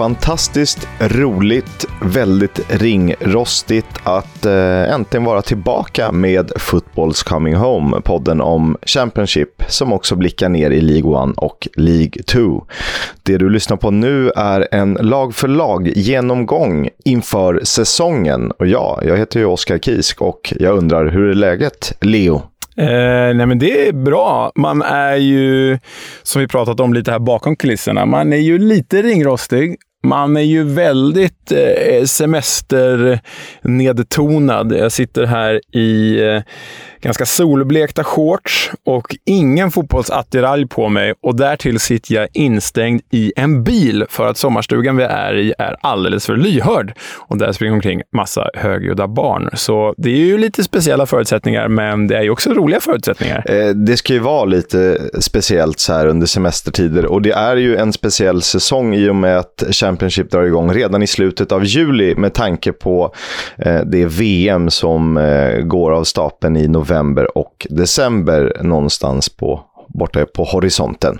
Fantastiskt roligt, väldigt ringrostigt att eh, äntligen vara tillbaka med Football's Coming Home, podden om Championship som också blickar ner i League 1 och League 2. Det du lyssnar på nu är en lag för lag genomgång inför säsongen. Och ja, jag heter ju Oskar Kisk och jag undrar hur är läget, Leo? Eh, nej men det är bra. Man är ju, som vi pratat om lite här bakom kulisserna, man är ju lite ringrostig. Man är ju väldigt eh, semesternedtonad. Jag sitter här i eh, ganska solblekta shorts och ingen fotbollsattiralj på mig. Och därtill sitter jag instängd i en bil för att sommarstugan vi är i är alldeles för lyhörd. Och där springer omkring massa högljudda barn. Så det är ju lite speciella förutsättningar, men det är ju också roliga förutsättningar. Eh, det ska ju vara lite speciellt så här under semestertider och det är ju en speciell säsong i och med att Championship drar igång redan i slutet av juli med tanke på eh, det VM som eh, går av stapeln i november och december någonstans på, borta på horisonten.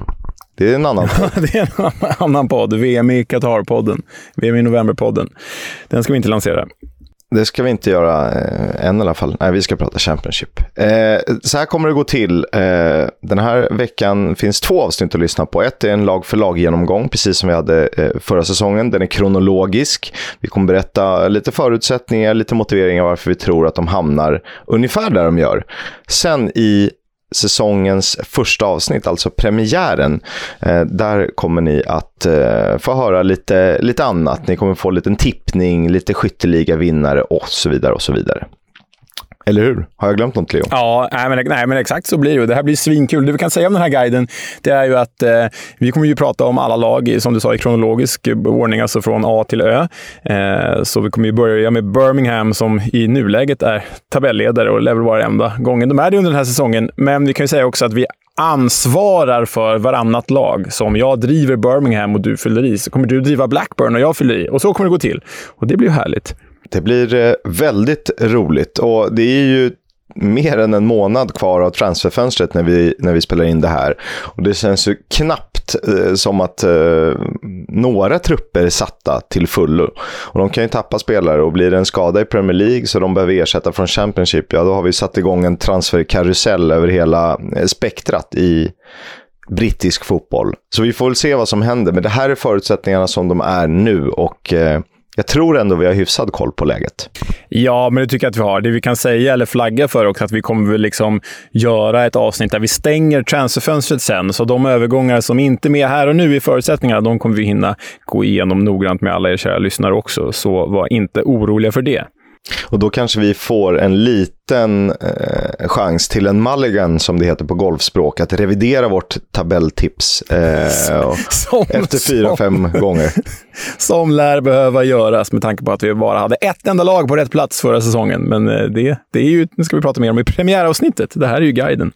Det är en annan podd. det är en annan podd. VM i Qatar-podden. VM i november-podden. Den ska vi inte lansera. Det ska vi inte göra eh, än i alla fall. Nej, vi ska prata Championship. Eh, så här kommer det gå till. Eh, den här veckan finns två avsnitt att lyssna på. Ett är en lag för lag-genomgång, precis som vi hade eh, förra säsongen. Den är kronologisk. Vi kommer berätta lite förutsättningar, lite motiveringar varför vi tror att de hamnar ungefär där de gör. Sen i säsongens första avsnitt, alltså premiären. Eh, där kommer ni att eh, få höra lite, lite annat. Ni kommer få en liten tippning, lite skytteliga vinnare och så vidare och så vidare. Eller hur? Har jag glömt något, Leo? Ja, nej men, nej, men exakt så blir det. Det här blir svinkul. Det vi kan säga om den här guiden det är ju att eh, vi kommer ju prata om alla lag, som du sa, i kronologisk ordning, alltså från A till Ö. Eh, så vi kommer ju börja med Birmingham som i nuläget är tabelledare och lär väl vara enda gången de är det under den här säsongen. Men vi kan ju säga också att vi ansvarar för varannat lag. Så om jag driver Birmingham och du fyller i, så kommer du driva Blackburn och jag fyller i. Och så kommer det gå till. Och det blir ju härligt. Det blir eh, väldigt roligt och det är ju mer än en månad kvar av transferfönstret när vi, när vi spelar in det här. Och det känns ju knappt eh, som att eh, några trupper är satta till fullo. Och de kan ju tappa spelare och blir det en skada i Premier League så de behöver ersätta från Championship, ja då har vi satt igång en transferkarusell över hela eh, spektrat i brittisk fotboll. Så vi får väl se vad som händer, men det här är förutsättningarna som de är nu och eh, jag tror ändå vi har hyfsad koll på läget. Ja, men det tycker jag att vi har. Det vi kan säga, eller flagga för också, att vi kommer väl liksom göra ett avsnitt där vi stänger transferfönstret sen. Så de övergångar som inte är med här och nu i förutsättningarna, de kommer vi hinna gå igenom noggrant med alla er kära lyssnare också. Så var inte oroliga för det. Och då kanske vi får en liten eh, chans till en mulligan, som det heter på golfspråk, att revidera vårt tabelltips eh, som, efter fyra, fem gånger. Som lär behöva göras med tanke på att vi bara hade ett enda lag på rätt plats förra säsongen. Men eh, det, det är ju, nu ska vi prata mer om i premiäravsnittet. Det här är ju guiden.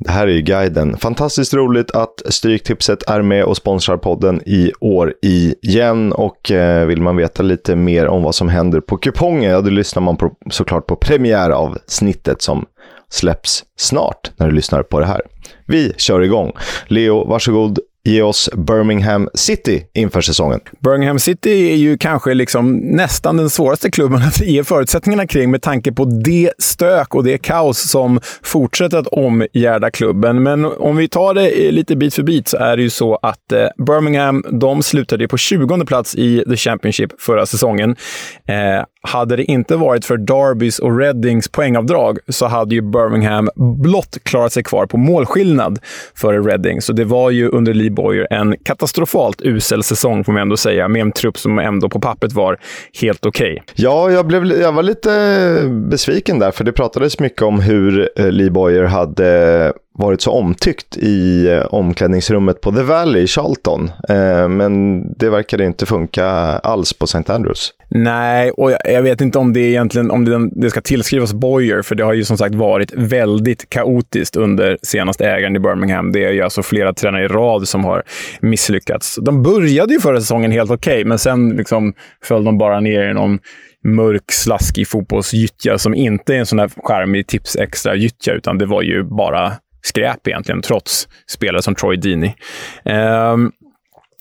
Det här är ju guiden. Fantastiskt roligt att Stryktipset är med och sponsrar podden i år igen. Och eh, vill man veta lite mer om vad som händer på kupongen, ja då lyssnar man på, såklart på premiäravsnittet som släpps snart när du lyssnar på det här. Vi kör igång. Leo, varsågod ge oss Birmingham City inför säsongen. Birmingham City är ju kanske liksom nästan den svåraste klubben att ge förutsättningarna kring med tanke på det stök och det kaos som fortsätter att omgärda klubben. Men om vi tar det lite bit för bit så är det ju så att eh, Birmingham, de slutade på 20 plats i The Championship förra säsongen. Eh, hade det inte varit för Darbys och Reddings poängavdrag så hade ju Birmingham blott klarat sig kvar på målskillnad före Redding. Så det var ju under Lee Boyer en katastrofalt usel säsong, får man ändå säga, med en trupp som ändå på pappret var helt okej. Okay. Ja, jag, blev, jag var lite besviken där, för det pratades mycket om hur eh, Lee Boyer hade varit så omtyckt i eh, omklädningsrummet på The Valley i Charlton. Eh, men det verkade inte funka alls på St. Andrews. Nej, och jag, vet inte om det egentligen om det, det, ska tillskrivas Boyer, för det har ju som sagt varit väldigt kaotiskt under senaste ägaren i Birmingham. Det är ju alltså flera tränare i rad som har misslyckats. De började ju förra säsongen helt okej, okay, men sen liksom föll de bara ner i någon mörk, slaskig fotbollsgyttja som inte är en sån där charmig tips extra gyttja, utan det var ju bara skräp egentligen, trots spelare som Troy Deeney. Um,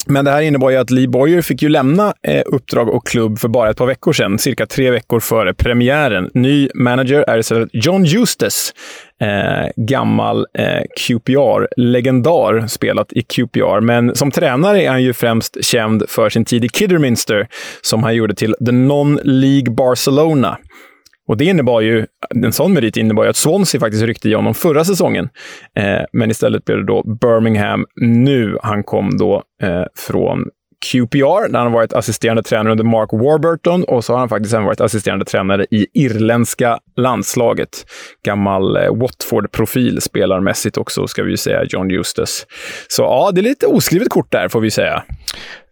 Men det här innebar ju att Lee Boyer fick ju lämna eh, uppdrag och klubb för bara ett par veckor sedan, cirka tre veckor före premiären. Ny manager är istället John Eustace, eh, gammal eh, QPR-legendar, spelat i QPR. Men som tränare är han ju främst känd för sin tid i Kidderminster, som han gjorde till The Non-League Barcelona. Och det innebar ju, en sån merit innebar ju att Swansea faktiskt ryckte i honom förra säsongen. Eh, men istället blev det då Birmingham nu. Han kom då eh, från QPR, där han varit assisterande tränare under Mark Warburton och så har han faktiskt även varit assisterande tränare i irländska landslaget. Gammal eh, Watford-profil spelarmässigt också, ska vi ju säga, John Eustace. Så ja, det är lite oskrivet kort där, får vi säga.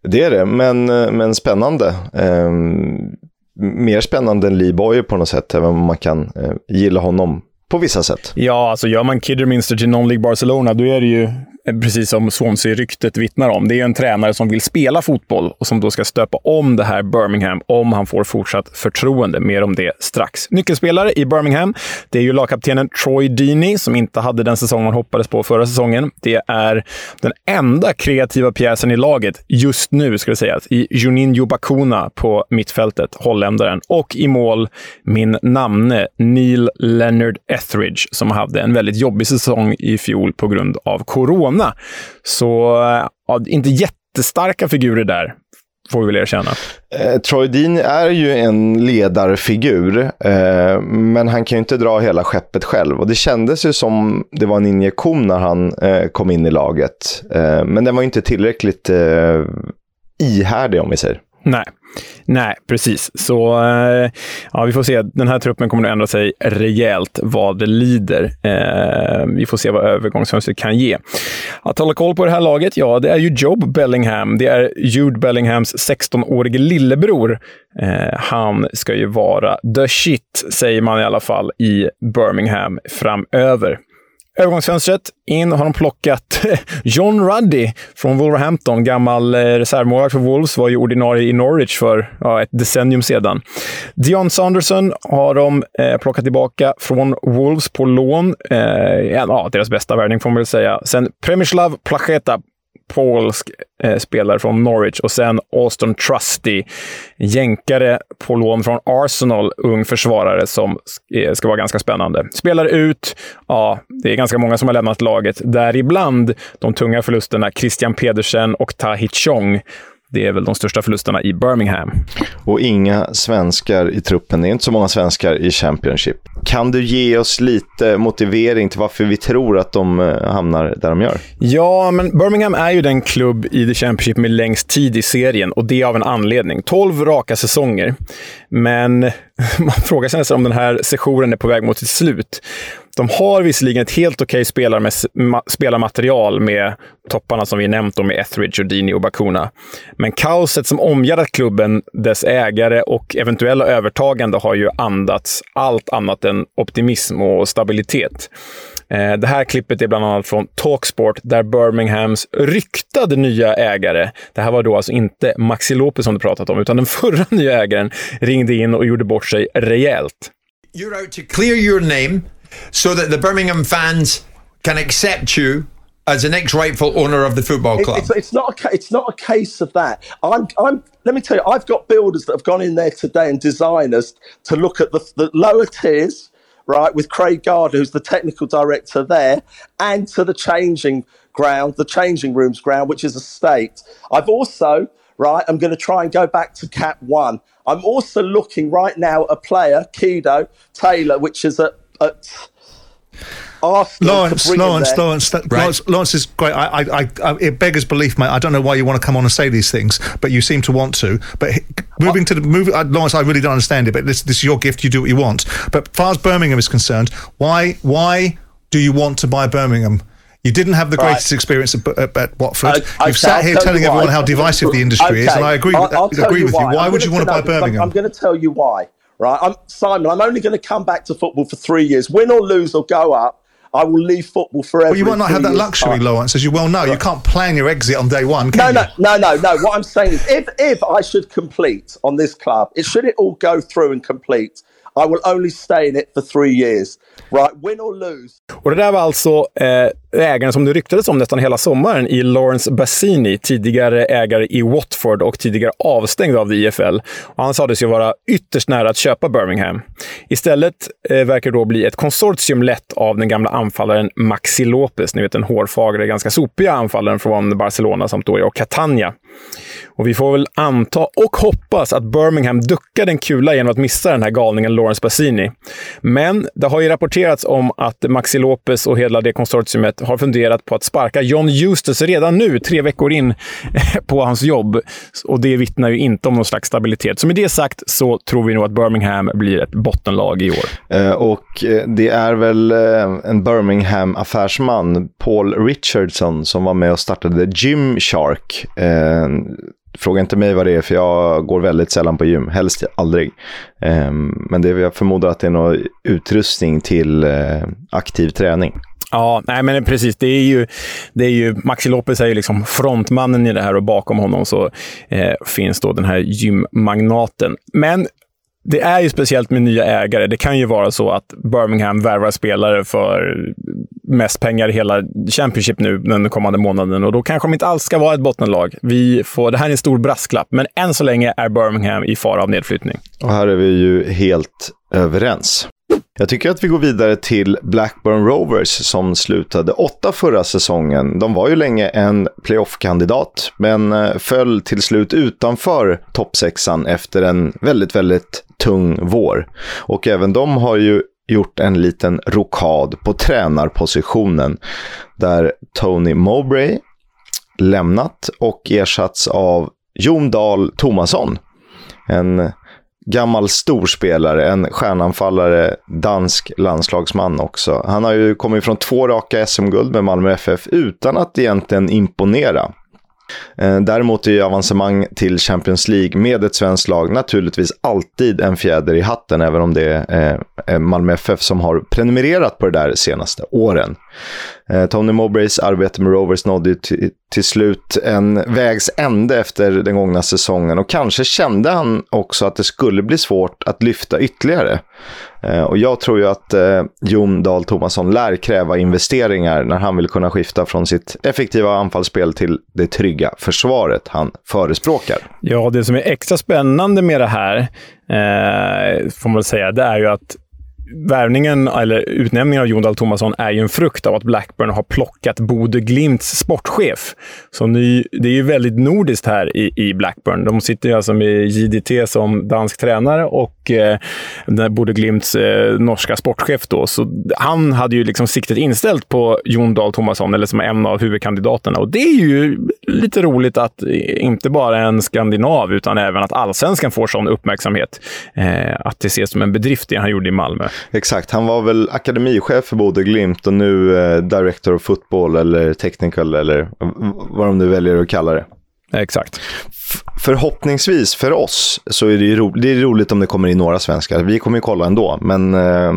Det är det, men, eh, men spännande. Um mer spännande än Lee Boyer på något sätt, även om man kan eh, gilla honom på vissa sätt. Ja, alltså gör man Kidderminster till Non-League Barcelona, då är det ju precis som Swansea-ryktet vittnar om. Det är en tränare som vill spela fotboll och som då ska stöpa om det här Birmingham om han får fortsatt förtroende. Mer om det strax. Nyckelspelare i Birmingham, det är ju lagkaptenen Troy Deeney som inte hade den säsong man hoppades på förra säsongen. Det är den enda kreativa pjäsen i laget just nu, ska det sägas, i Juninho Bakuna på mittfältet, holländaren. Och i mål min namne Neil Leonard Etheridge som hade en väldigt jobbig säsong i fjol på grund av corona lämna. Så eh, ja, inte jättestarka figurer där, får vi väl erkänna. Eh, Troy Dean är ju en ledarfigur, eh, men han kan ju inte dra hela skeppet själv. Och det kändes ju som det var en injektion när han eh, kom in i laget. Eh, men den var ju inte tillräckligt eh, ihärdig om vi säger. Nej. Nej, precis. Så eh, ja, vi får se. Den här truppen kommer att ändra sig rejält vad det lider. Eh, vi får se vad övergångsfönstret kan ge. Att hålla koll på det här laget, ja, det är ju Job Bellingham. Det är Jude Bellinghams 16-årige lillebror. Eh, han ska ju vara the shit, säger man i alla fall, i Birmingham framöver. Övergångsfönstret. In har de plockat John Ruddy från Wolverhampton. Gammal eh, reservmålvakt för Wolves. Var ju ordinarie i Norwich för ja, ett decennium sedan. Dion Sanderson har de eh, plockat tillbaka från Wolves på lån. Eh, ja, deras bästa värvning får man väl säga. Sen Premislav Placheta polsk eh, spelare från Norwich och sen Austin Trusty, jänkare på lån från Arsenal, ung försvarare som eh, ska vara ganska spännande. Spelar ut, ja, det är ganska många som har lämnat laget, däribland de tunga förlusterna Christian Pedersen och Tahit Chong det är väl de största förlusterna i Birmingham. Och inga svenskar i truppen. Det är inte så många svenskar i Championship. Kan du ge oss lite motivering till varför vi tror att de eh, hamnar där de gör? Ja, men Birmingham är ju den klubb i The Championship med längst tid i serien och det av en anledning. 12 raka säsonger. Men man frågar sig nästan om den här sessionen är på väg mot sitt slut. De har visserligen ett helt okej okay spelar med, spelarmaterial med topparna som vi nämnt, med Etheridge, Dini och Bakuna. Men kaoset som omgärdat klubben, dess ägare och eventuella övertagande har ju andats allt annat än optimism och stabilitet. Eh, det här klippet är bland annat från Talksport där Birminghams ryktade nya ägare, det här var då alltså inte Maxi Lopez som du pratat om, utan den förra nya ägaren ringde in och gjorde bort sig rejält. You're out to clear your name so that the Birmingham fans can accept you as the next rightful owner of the football club. It's, it's, not a it's not a case of that. I'm I'm let me tell you, I've got builders that have gone in there today and designers to look at the, the lower tiers, right, with Craig Gardner, who's the technical director there, and to the changing ground, the changing rooms ground, which is a state. I've also right? I'm going to try and go back to Cap One. I'm also looking right now at a player, Kido Taylor, which is at at Arsenal Lawrence, Lawrence, Lawrence, right. Lawrence, Lawrence is great. I, I, I, it beggars belief, mate. I don't know why you want to come on and say these things, but you seem to want to. But moving to the move, uh, Lawrence, I really don't understand it. But this, this is your gift. You do what you want. But as far as Birmingham is concerned, why, why do you want to buy Birmingham? You didn't have the greatest right. experience at, at, at Watford. I, You've sat here telling everyone how divisive the industry okay. is, and I agree. I'll, I'll agree with you. Why, would you want to buy Birmingham? I'm going to tell you why right? I'm Simon. I'm only going to come back to football for three years, win or lose or go up. I will leave football forever. Well, you might not have that luxury, time. Lawrence, as you well know. Right. You can't plan your exit on day one. no, no, no, no, no. What I'm saying is, if if I should complete on this club, it should it all go through and complete. I will only stay in it for three years. Right, win or lose. Och det där var alltså eh, ägaren som det ryktades om nästan hela sommaren i Lawrence Bassini, tidigare ägare i Watford och tidigare avstängd av IFL. Och han sades ju vara ytterst nära att köpa Birmingham. Istället eh, verkar då bli ett konsortium lett av den gamla anfallaren Maxi Lopez, ni vet den hårfagre, ganska sopiga anfallaren från Barcelona, samt då och Catania. Och vi får väl anta och hoppas att Birmingham duckade en kula genom att missa den här galningen Lawrence Bassini. Men det har ju rapporterats om att Maxi Lopez och hela det konsortiumet har funderat på att sparka John Eustace redan nu, tre veckor in på hans jobb. Och det vittnar ju inte om någon slags stabilitet. Så med det sagt så tror vi nog att Birmingham blir ett bottenlag i år. Eh, och eh, det är väl eh, en Birmingham-affärsman, Paul Richardson, som var med och startade Gymshark. Eh, Fråga inte mig vad det är, för jag går väldigt sällan på gym. Helst aldrig. Ehm, men det, jag förmodar att det är någon utrustning till eh, aktiv träning. Ja, nej men precis. Det är ju, det är ju, Maxi Lopez är ju liksom frontmannen i det här och bakom honom så eh, finns då den här gymmagnaten. Men det är ju speciellt med nya ägare. Det kan ju vara så att Birmingham värvar spelare för mest pengar i hela Championship nu den kommande månaden och då kanske de inte alls ska vara ett bottenlag. Vi får, det här är en stor brasklapp, men än så länge är Birmingham i fara av nedflyttning. Och här är vi ju helt överens. Jag tycker att vi går vidare till Blackburn Rovers som slutade åtta förra säsongen. De var ju länge en playoff-kandidat, men eh, föll till slut utanför toppsexan efter en väldigt, väldigt tung vår. Och även de har ju gjort en liten rokad på tränarpositionen där Tony Mowbray lämnat och ersatts av Jon Dahl Tomasson. En gammal storspelare, en stjärnanfallare, dansk landslagsman också. Han har ju kommit från två raka SM-guld med Malmö FF utan att egentligen imponera. Eh, däremot är ju avancemang till Champions League med ett svenskt lag naturligtvis alltid en fjäder i hatten, även om det är eh, Malmö FF som har prenumererat på det där senaste åren. Eh, Tony Mowbrays arbete med Rovers nådde till, till slut en vägs ände efter den gångna säsongen och kanske kände han också att det skulle bli svårt att lyfta ytterligare. Eh, och jag tror ju att eh, Jon Dahl Tomasson lär kräva investeringar när han vill kunna skifta från sitt effektiva anfallsspel till det trygga försvaret han förespråkar. Ja, det som är extra spännande med det här, eh, får man väl säga, det är ju att värvningen, eller utnämningen av Jon Dahl Tomasson är ju en frukt av att Blackburn har plockat Bode Glimts sportchef. Så ny, det är ju väldigt nordiskt här i, i Blackburn. De sitter ju alltså med JDT som dansk tränare och eh, Bode Glimts eh, norska sportchef. Då. Så han hade ju liksom siktet inställt på Jon Dahl Tomasson, eller som en av huvudkandidaterna. Och det är ju lite roligt att eh, inte bara en skandinav, utan även att allsvenskan får sån uppmärksamhet. Eh, att det ses som en bedrift, det han gjorde i Malmö. Exakt, han var väl akademichef för Bode Glimt och nu eh, Director of Football eller Technical eller vad de nu väljer att kalla det. Exakt. Förhoppningsvis för oss så är det ju ro det är roligt om det kommer in några svenskar. Vi kommer ju kolla ändå, men eh,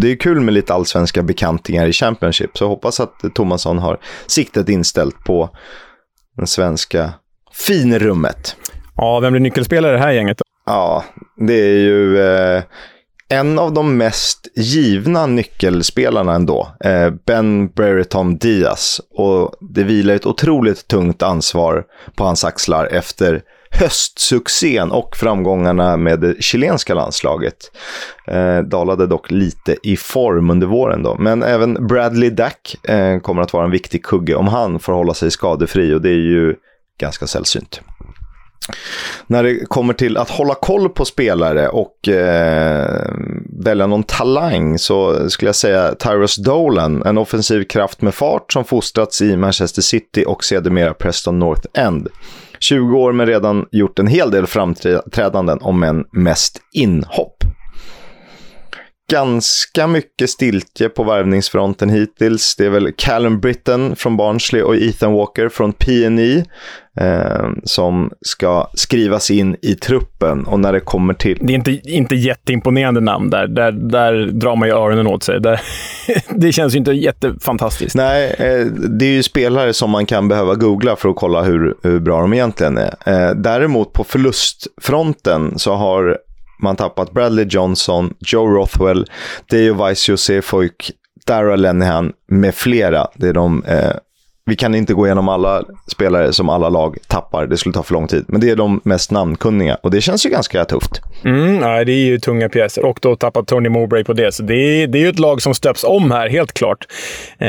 det är kul med lite allsvenska bekantingar i Championship. Så jag hoppas att Tomasson har siktet inställt på den svenska finrummet. Ja, vem blir nyckelspelare i det här gänget? Ja, det är ju... Eh, en av de mest givna nyckelspelarna ändå, eh, Ben Brereton Diaz. Och det vilar ett otroligt tungt ansvar på hans axlar efter höstsuccén och framgångarna med det chilenska landslaget. Eh, dalade dock lite i form under våren då. Men även Bradley Dack eh, kommer att vara en viktig kugge om han får hålla sig skadefri och det är ju ganska sällsynt när det kommer till att hålla koll på spelare och eh, välja någon talang så skulle jag säga Tyrus Dolan, en offensiv kraft med fart som fostrats i Manchester City och sedermera Preston North End. 20 år men redan gjort en hel del framträdanden om en mest inhopp ganska mycket stiltje på värvningsfronten hittills. Det är väl Callum Britton från Barnsley och Ethan Walker från PNI eh, som ska skrivas in i truppen. Och när det kommer till... Det är inte, inte jätteimponerande namn där. Där, där drar man ju öronen åt sig. Där, det känns ju inte jättefantastiskt. Nej, eh, det är ju spelare som man kan behöva googla för att kolla hur, hur bra de egentligen är. Eh, däremot på förlustfronten så har Man tappat Bradley Johnson, Joe Rothwell, Deo Weiss Josefojk, Darrell Lenihan med flera. Det är de eh, vi kan inte gå igenom alla spelare som alla lag tappar. Det skulle ta för lång tid. Men det är de mest namnkunniga och det känns ju ganska tufft. Mm, nej, det är ju tunga pjäser. Och då tappar Tony Mowbray på det. Så det är, det är ju ett lag som stöps om här, helt klart. Eh,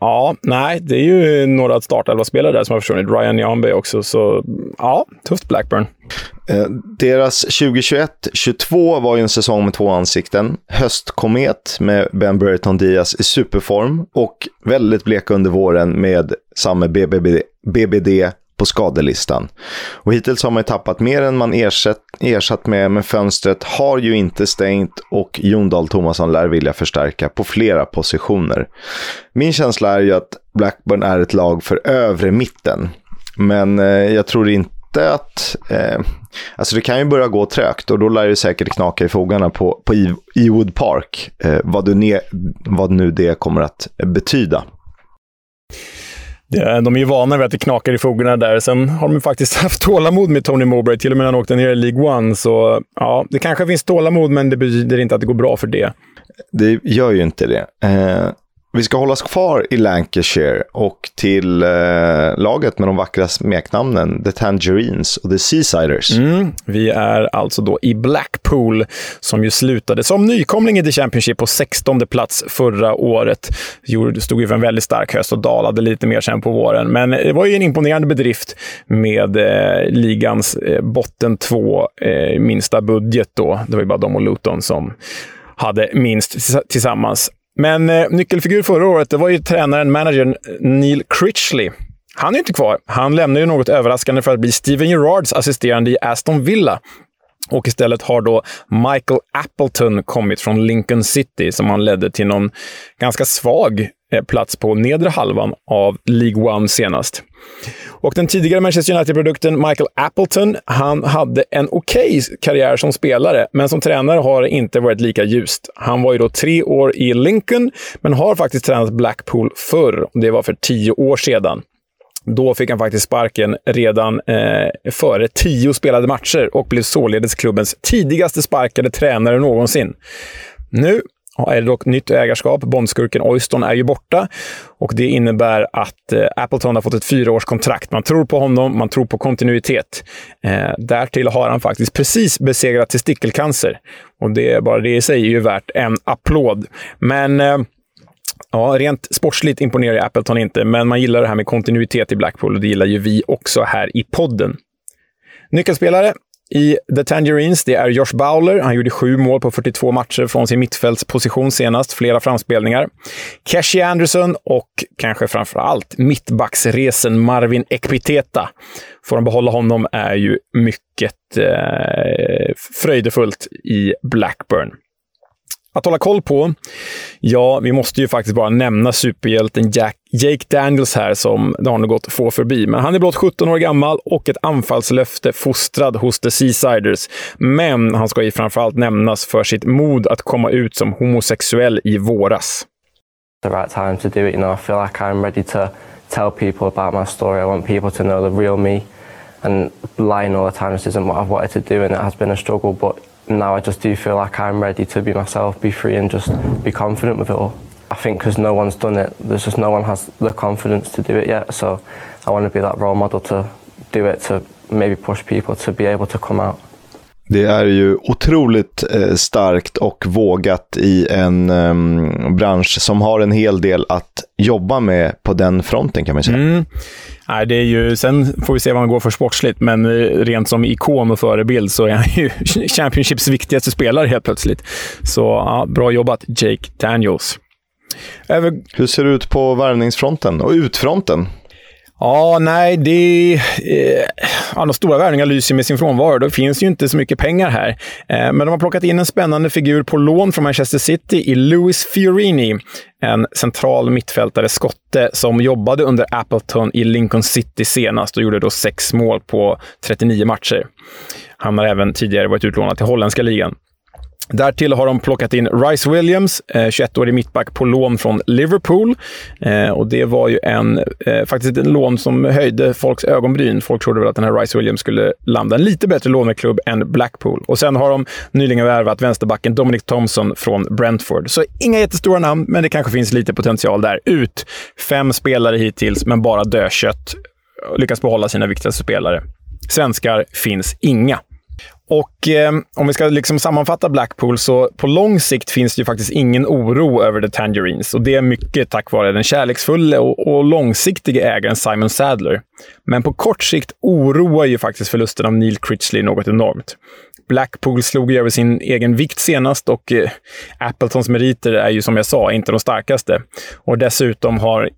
ja, nej, det är ju några startelva-spelare där som har försvunnit. Ryan Janbe också, så ja, tufft Blackburn. Eh, deras 2021-22 var ju en säsong med två ansikten. Höstkomet med Ben Burton Diaz i superform och väldigt bleka under våren med samma BBD, BBD på skadelistan. Och hittills har man ju tappat mer än man ersatt, ersatt med, men fönstret har ju inte stängt och Jon Dahl Tomasson lär vilja förstärka på flera positioner. Min känsla är ju att Blackburn är ett lag för övre mitten. Men eh, jag tror inte inte att... Eh, alltså det kan ju börja gå trögt och då lär det säkert knaka i fogarna på, på Ewood Park. Eh, vad, du ne, vad nu det kommer att betyda. De är ju vana vid att det knakar i fogarna där. Sen har de faktiskt haft tålamod med Tony Mowbray, till och med när han åkte ner i League One. Så ja, det kanske finns tålamod, men det betyder inte att det går bra för det. Det gör ju inte det. Eh, vi ska hålla oss kvar i Lancashire och till eh, laget med de vackra smeknamnen The Tangerines och The Seasiders. Mm, vi är alltså då i Blackpool som ju slutade som nykomling i The Championship på 16 plats förra året. Stod ju för en väldigt stark höst och dalade lite mer sen på våren. Men det var ju en imponerande bedrift med eh, ligans eh, botten två eh, minsta budget då. Det var ju bara de och Luton som hade minst tillsammans. Men eh, nyckelfigur förra året det var ju tränaren, managern eh, Neil Critchley. Han är inte kvar. Han lämnar ju något överraskande för att bli Steven Gerrards assisterande i Aston Villa. Och istället har då Michael Appleton kommit från Lincoln City som han ledde till någon ganska svag eh, plats på nedre halvan av League One senast. Och den tidigare Manchester United-produkten Michael Appleton, han hade en okej okay karriär som spelare, men som tränare har det inte varit lika ljust. Han var ju då tre år i Lincoln, men har faktiskt tränat Blackpool förr. Det var för tio år sedan. Då fick han faktiskt sparken redan eh, före tio spelade matcher och blev således klubbens tidigaste sparkade tränare någonsin. Nu är det dock nytt ägarskap. Bondskurken Oyston är ju borta och det innebär att eh, Appleton har fått ett fyraårskontrakt. Man tror på honom, man tror på kontinuitet. Eh, därtill har han faktiskt precis besegrat testikelcancer och det, bara det i sig är ju värt en applåd. Men eh, Ja, rent sportsligt imponerar Appleton inte, men man gillar det här med kontinuitet i Blackpool och det gillar ju vi också här i podden. Nyckelspelare i The Tangerines, det är Josh Bowler. Han gjorde sju mål på 42 matcher från sin mittfältsposition senast. Flera framspelningar. Keshi Anderson och kanske framför allt mittbacksresen Marvin Ekpiteta. Får de behålla honom är ju mycket eh, fröjdefullt i Blackburn att hålla koll på. Ja, vi måste ju faktiskt bara nämna superhjälten Jack, Jake Daniels här, som det har nog gått få förbi. Men han är blott 17 år gammal och ett anfallslöfte fostrad hos The Seasiders. Men han ska ju framförallt nämnas för sitt mod att komma ut som homosexuell i våras. The right time to do it, you know. I feel like I'm ready to tell people about my story. I want people to know the real me. And lying all the time this isn't what I've wanted to do, and it has been a struggle. But now I just do feel like I'm ready to be myself, be free, and just be confident with it all. I think because no one's done it, there's just no one has the confidence to do it yet. So I want to be that role model to do it, to maybe push people to be able to come out. Det är ju otroligt eh, starkt och vågat i en um, bransch som har en hel del att jobba med på den fronten kan man säga. Mm. Nej, det är ju, sen får vi se vad han går för sportsligt, men eh, rent som ikon och förebild så är han ju Championships viktigaste spelare helt plötsligt. Så ja, bra jobbat, Jake Daniels. Över... Hur ser det ut på värvningsfronten och utfronten? Ja, nej, det... Eh, ja, de stora värvningarna lyser med sin frånvaro. Det finns ju inte så mycket pengar här. Eh, men de har plockat in en spännande figur på lån från Manchester City i Louis Fiorini. En central mittfältare, skotte, som jobbade under Appleton i Lincoln City senast och gjorde då sex mål på 39 matcher. Han har även tidigare varit utlånad till holländska ligan. Därtill har de plockat in Rice Williams, eh, 21-årig mittback på lån från Liverpool. Eh, och Det var ju en, eh, faktiskt en lån som höjde folks ögonbryn. Folk trodde väl att den här Rice Williams skulle landa en lite bättre låneklubb än Blackpool. Och Sen har de nyligen värvat vänsterbacken Dominic Thompson från Brentford. Så inga jättestora namn, men det kanske finns lite potential där. Ut fem spelare hittills, men bara dödkött. Lyckas behålla sina viktigaste spelare. Svenskar finns inga. Och eh, om vi ska liksom sammanfatta Blackpool, så på lång sikt finns det ju faktiskt ingen oro över The Tangerines. Och det är mycket tack vare den kärleksfulla och, och långsiktiga ägaren Simon Sadler. Men på kort sikt oroar ju faktiskt förlusten av Neil Critchley något enormt. Blackpool slog ju över sin egen vikt senast och eh, Appletons meriter är ju som jag sa inte de starkaste. Och dessutom har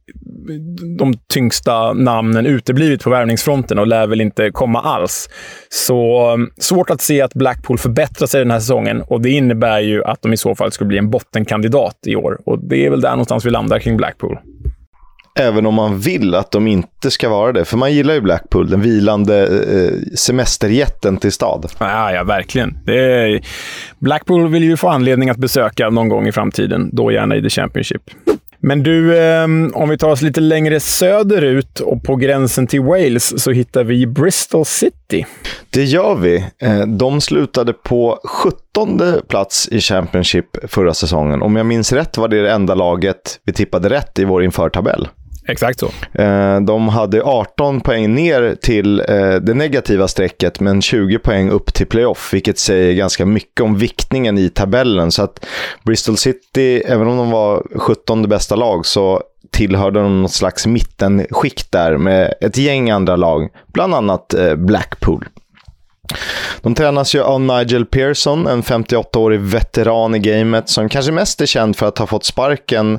de tyngsta namnen uteblivit på värvningsfronten och lär väl inte komma alls. Så eh, svårt att se att Blackpool förbättrar sig den här säsongen och det innebär ju att de i så fall skulle bli en bottenkandidat i år. Och det är väl där någonstans vi landar kring Blackpool. Även om man vill att de inte ska vara det. För man gillar ju Blackpool, den vilande eh, semesterjätten till stad. Ja, ja verkligen. Är... Blackpool vill ju få anledning att besöka någon gång i framtiden. Då gärna i The Championship. Men du, eh, om vi tar oss lite längre söderut och på gränsen till Wales så hittar vi Bristol City. Det gör vi. Eh, de slutade på 17 plats i Championship förra säsongen. Om jag minns rätt var det det enda laget vi tippade rätt i vår införtabell. Exakt så. Eh, de hade 18 poäng ner till eh, det negativa strecket, men 20 poäng upp till playoff, vilket säger ganska mycket om viktningen i tabellen. Så att Bristol City, även om de var 17 bästa lag, så tillhörde de något slags mittenskikt där med ett gäng andra lag, bland annat eh, Blackpool. De tränas ju av Nigel Pearson, en 58-årig veteran i gamet som kanske mest är känd för att ha fått sparken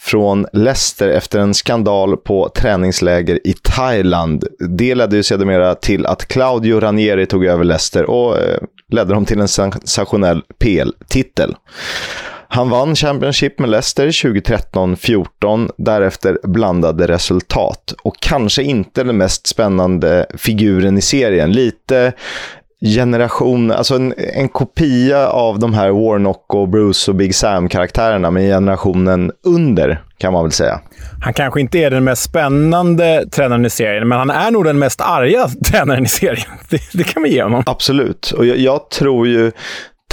från Leicester efter en skandal på träningsläger i Thailand. Det ledde ju sedermera till att Claudio Ranieri tog över Leicester och eh, ledde dem till en sensationell PL-titel. Han vann Championship med Leicester 2013-14, därefter blandade resultat. Och kanske inte den mest spännande figuren i serien. Lite generation, alltså en, en kopia av de här Warnock och Bruce och Big Sam-karaktärerna, men generationen under, kan man väl säga. Han kanske inte är den mest spännande tränaren i serien, men han är nog den mest arga tränaren i serien. Det, det kan vi ge honom. Absolut, och jag, jag tror ju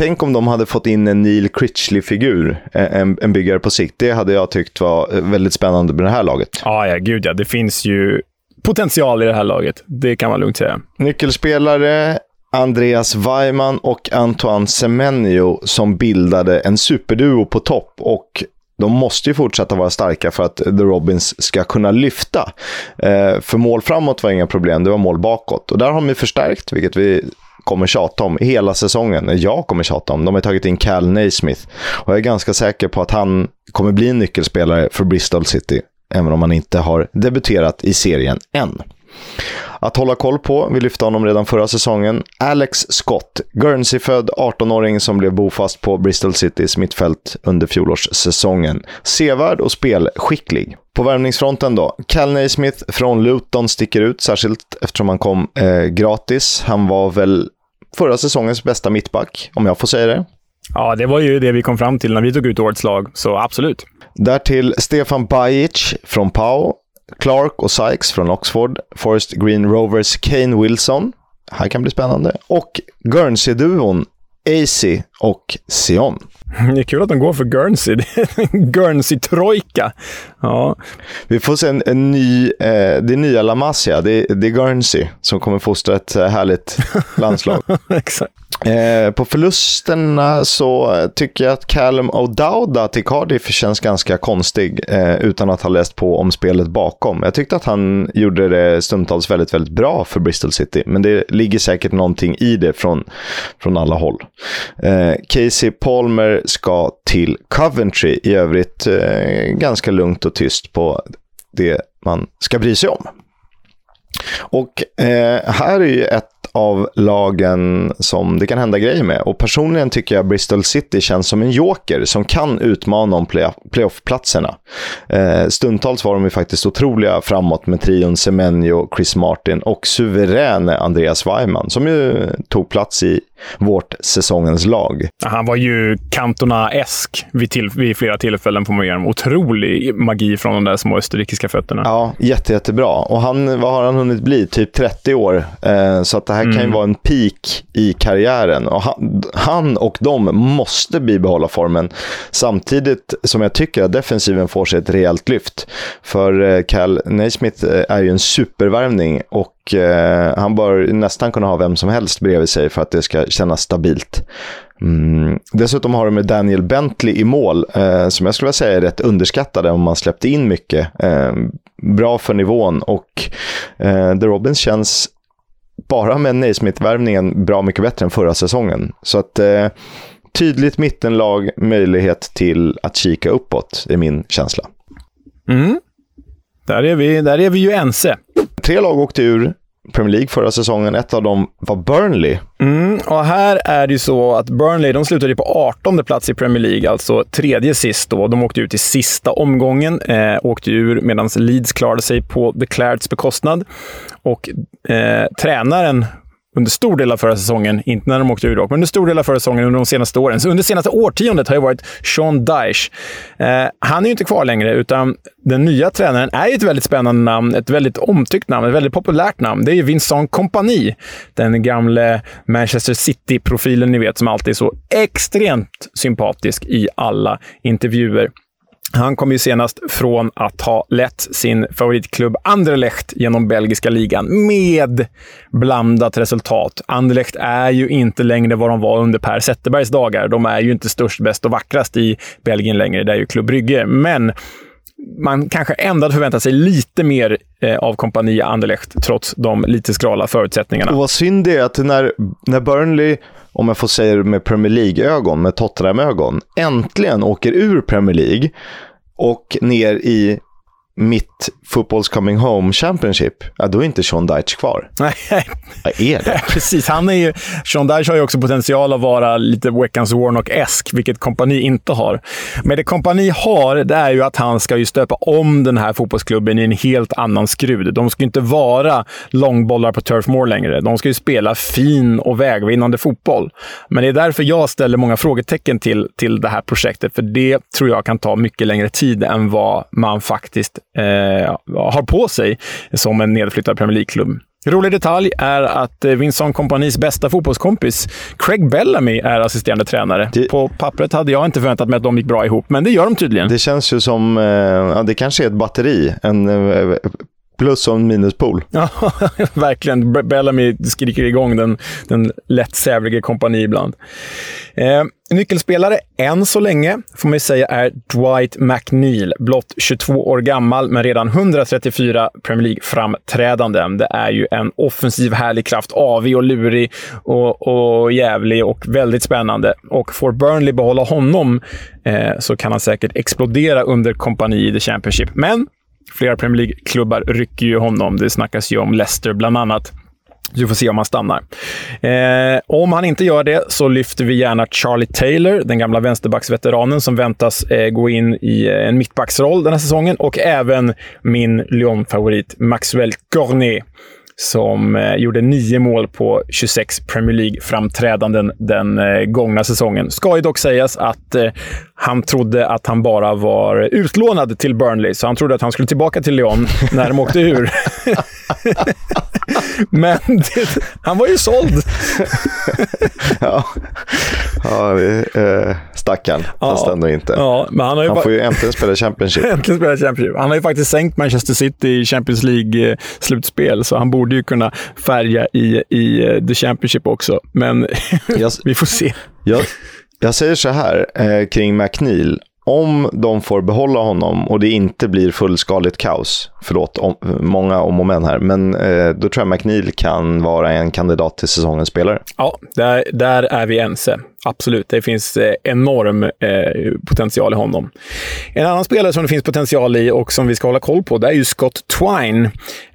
Tänk om de hade fått in en Neil Critchley-figur, en, en byggare på sikt. Det hade jag tyckt var väldigt spännande med det här laget. Ja, ja, gud ja. Det finns ju potential i det här laget. Det kan man lugnt säga. Nyckelspelare, Andreas Weimann och Antoine Semenyo som bildade en superduo på topp. Och de måste ju fortsätta vara starka för att The Robins ska kunna lyfta. Eh, för mål framåt var inga problem, det var mål bakåt. Och där har de förstärkt, vilket vi kommer tjata om hela säsongen. Jag kommer tjata om. De har tagit in Cal Naismith. Och jag är ganska säker på att han kommer bli en nyckelspelare för Bristol City. Även om han inte har debuterat i serien än. Att hålla koll på, vi lyfte honom redan förra säsongen, Alex Scott, Guernsey-född 18-åring som blev bofast på Bristol Citys mittfält under fjolårssäsongen. Sevärd och spelskicklig. På värvningsfronten då, Cal Naismith från Luton sticker ut, särskilt eftersom han kom eh, gratis. Han var väl förra säsongens bästa mittback, om jag får säga det. Ja, det var ju det vi kom fram till när vi tog ut årets lag, så absolut. Därtill Stefan Bajic från Pau, Clark och Sykes från Oxford, Forest Green Rovers Kane Wilson, här kan bli spännande, och Guernsey-duon AC och Sion. Det är kul att de går för Guernsey. Guernsey-trojka. Ja. Vi får se en, en ny, eh, det nya La Masia. Det, det är Guernsey som kommer fostra ett eh, härligt landslag. Exakt. Eh, på förlusterna så tycker jag att Callum O'Dowda till Cardiff känns ganska konstig eh, utan att ha läst på om spelet bakom. Jag tyckte att han gjorde det stundtals väldigt, väldigt bra för Bristol City, men det ligger säkert någonting i det från, från alla håll. Eh, Casey Palmer ska till Coventry, i övrigt eh, ganska lugnt och tyst på det man ska bry sig om. Och eh, här är ju ett av lagen som det kan hända grejer med. Och personligen tycker jag Bristol City känns som en joker som kan utmana om playoff-platserna. Eh, stundtals var de ju faktiskt otroliga framåt med trion Semenyo, Chris Martin och suveräne Andreas Weimann som ju tog plats i vårt säsongens lag. Han var ju Cantona-esk vid, till, vid flera tillfällen, får man ge Otrolig magi från de där små österrikiska fötterna. Ja, jätte, jättebra. Och han, vad har han hunnit bli? Typ 30 år. Eh, så att det här mm. kan ju mm. vara en peak i karriären. Och han, han och de måste bibehålla formen. Samtidigt som jag tycker att defensiven får sig ett rejält lyft. För eh, Cal Naismith eh, är ju en supervärvning och eh, han bör nästan kunna ha vem som helst bredvid sig för att det ska kännas stabilt. Mm. Dessutom har de med Daniel Bentley i mål, eh, som jag skulle vilja säga är rätt underskattade om man släppte in mycket. Eh, bra för nivån och eh, The Robins känns bara med Naismith-värvningen bra mycket bättre än förra säsongen. Så att eh, tydligt mittenlag, möjlighet till att kika uppåt, är min känsla. Mm. Där, är vi, där är vi ju ense. Tre lag åkte ur Premier League förra säsongen. Ett av dem var Burnley. Mm, och här är det ju så att Burnley de slutade på 18 plats i Premier League, alltså tredje sist. Då. De åkte ut i sista omgången, eh, åkte ur medan Leeds klarade sig på The Clarets bekostnad. Och eh, tränaren under stor del av förra säsongen, inte när de åkte ur dock, men under stor del av förra säsongen under de senaste åren. Så under senaste årtiondet har ju varit Sean Dyche. Eh, han är ju inte kvar längre, utan den nya tränaren är ju ett väldigt spännande namn, ett väldigt omtyckt namn, ett väldigt populärt namn. Det är ju Vincent Kompany, den gamle Manchester City-profilen ni vet, som alltid är så extremt sympatisk i alla intervjuer. Han kom ju senast från att ha lett sin favoritklubb Anderlecht genom belgiska ligan med blandat resultat. Anderlecht är ju inte längre vad de var under Per Zetterbergs dagar. De är ju inte störst, bäst och vackrast i Belgien längre. Det är ju Klubb Brygge. Men man kanske ändå hade förväntat sig lite mer eh, av kompani Anderlecht, trots de lite skrala förutsättningarna. Och vad synd det är att när, när Burnley om jag får säga det med Premier League-ögon, med Tottenham-ögon, äntligen åker ur Premier League och ner i mitt Footballs Coming Home Championship, ja, då är inte Sean Dyche kvar. Nej. Vad är det? Precis. Han är ju, Sean Dyche har ju också potential att vara lite Weckans Warnock-esk, vilket kompani inte har. Men det kompani har, det är ju att han ska ju stöpa om den här fotbollsklubben i en helt annan skrud. De ska inte vara långbollar på Turf Moor längre. De ska ju spela fin och vägvinnande fotboll. Men det är därför jag ställer många frågetecken till, till det här projektet, för det tror jag kan ta mycket längre tid än vad man faktiskt eh, har på sig som en nedflyttad Premier League-klubb. Rolig detalj är att eh, Vincent Companis bästa fotbollskompis, Craig Bellamy, är assisterande tränare. Det... På pappret hade jag inte förväntat mig att de gick bra ihop, men det gör de tydligen. Det känns ju som, eh, ja, det kanske är ett batteri. En eh, plus och en minuspol. Ja, verkligen. Bellamy skriker igång den, den lätt sävlige kompani ibland. Eh, nyckelspelare än så länge får man ju säga är Dwight McNeil. Blott 22 år gammal, men redan 134 Premier League-framträdanden. Det är ju en offensiv härlig kraft. Avig och lurig och, och jävlig och väldigt spännande. Och får Burnley behålla honom eh, så kan han säkert explodera under kompani i The Championship. Men Flera Premier League-klubbar rycker ju honom. Det snackas ju om Leicester bland annat. Vi får se om han stannar. Eh, om han inte gör det så lyfter vi gärna Charlie Taylor, den gamla vänsterbacksveteranen som väntas eh, gå in i eh, en mittbacksroll den här säsongen. Och även min Lyon-favorit Maxwell Cornet som eh, gjorde nio mål på 26 Premier League-framträdanden den eh, gångna säsongen. Ska ju dock sägas att eh, han trodde att han bara var utlånad till Burnley, så han trodde att han skulle tillbaka till Lyon när de åkte ur. Men det, han var ju såld. ja, ja det, eh, stackarn. Ja, fast ändå inte. Ja, men han har ju han får ju äntligen spela Championship. äntligen spela Championship. Han har ju faktiskt sänkt Manchester City i Champions League-slutspel, så han borde ju kunna färga i, i eh, The Championship också. Men vi får se. Jag, jag säger så här eh, kring McNeil om de får behålla honom och det inte blir fullskaligt kaos, förlåt om, många om och men här, men eh, då tror jag McNeil kan vara en kandidat till säsongens spelare. Ja, där, där är vi ense. Absolut, det finns eh, enorm eh, potential i honom. En annan spelare som det finns potential i och som vi ska hålla koll på, det är ju Scott Twine.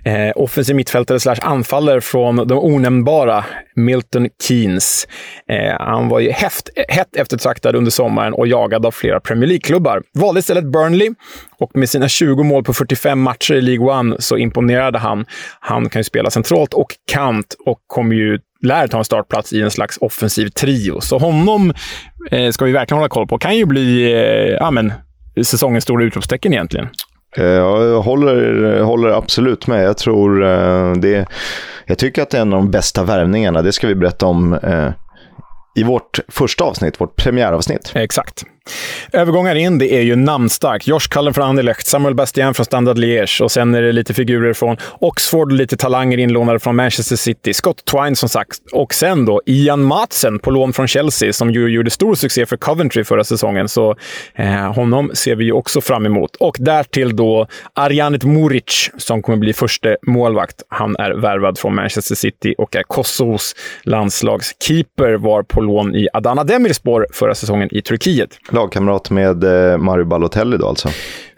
Eh, offensiv mittfältare slash anfallare från de onämnbara Milton Keynes. Eh, han var ju hett, hett eftertraktad under sommaren och jagad av flera Premier League-klubbar. Valde istället Burnley och med sina 20 mål på 45 matcher i League One så imponerade han. Han kan ju spela centralt och kant och kommer ju lär ta en startplats i en slags offensiv trio. Så honom eh, ska vi verkligen hålla koll på. Kan ju bli eh, ja, men, säsongens stora utropstecken egentligen. Eh, jag håller, håller absolut med. Jag tror eh, det... Jag tycker att det är en av de bästa värvningarna. Det ska vi berätta om eh, i vårt första avsnitt, vårt premiäravsnitt. Exakt. Övergångar in, det är ju namnstarkt. Josh Cullen från Anderlecht, Samuel Bastien från Standard Liège och sen är det lite figurer från Oxford, och lite talanger inlånade från Manchester City. Scott Twine som sagt. Och sen då Ian Matsen på lån från Chelsea som ju gjorde stor succé för Coventry förra säsongen. Så eh, honom ser vi ju också fram emot. Och därtill då Arjanit Muric som kommer bli första målvakt. Han är värvad från Manchester City och är Kosovos landslagskeeper. Var på lån i Adana Demirspor förra säsongen i Turkiet. Lagkamrat med eh, Mario Balotelli då alltså.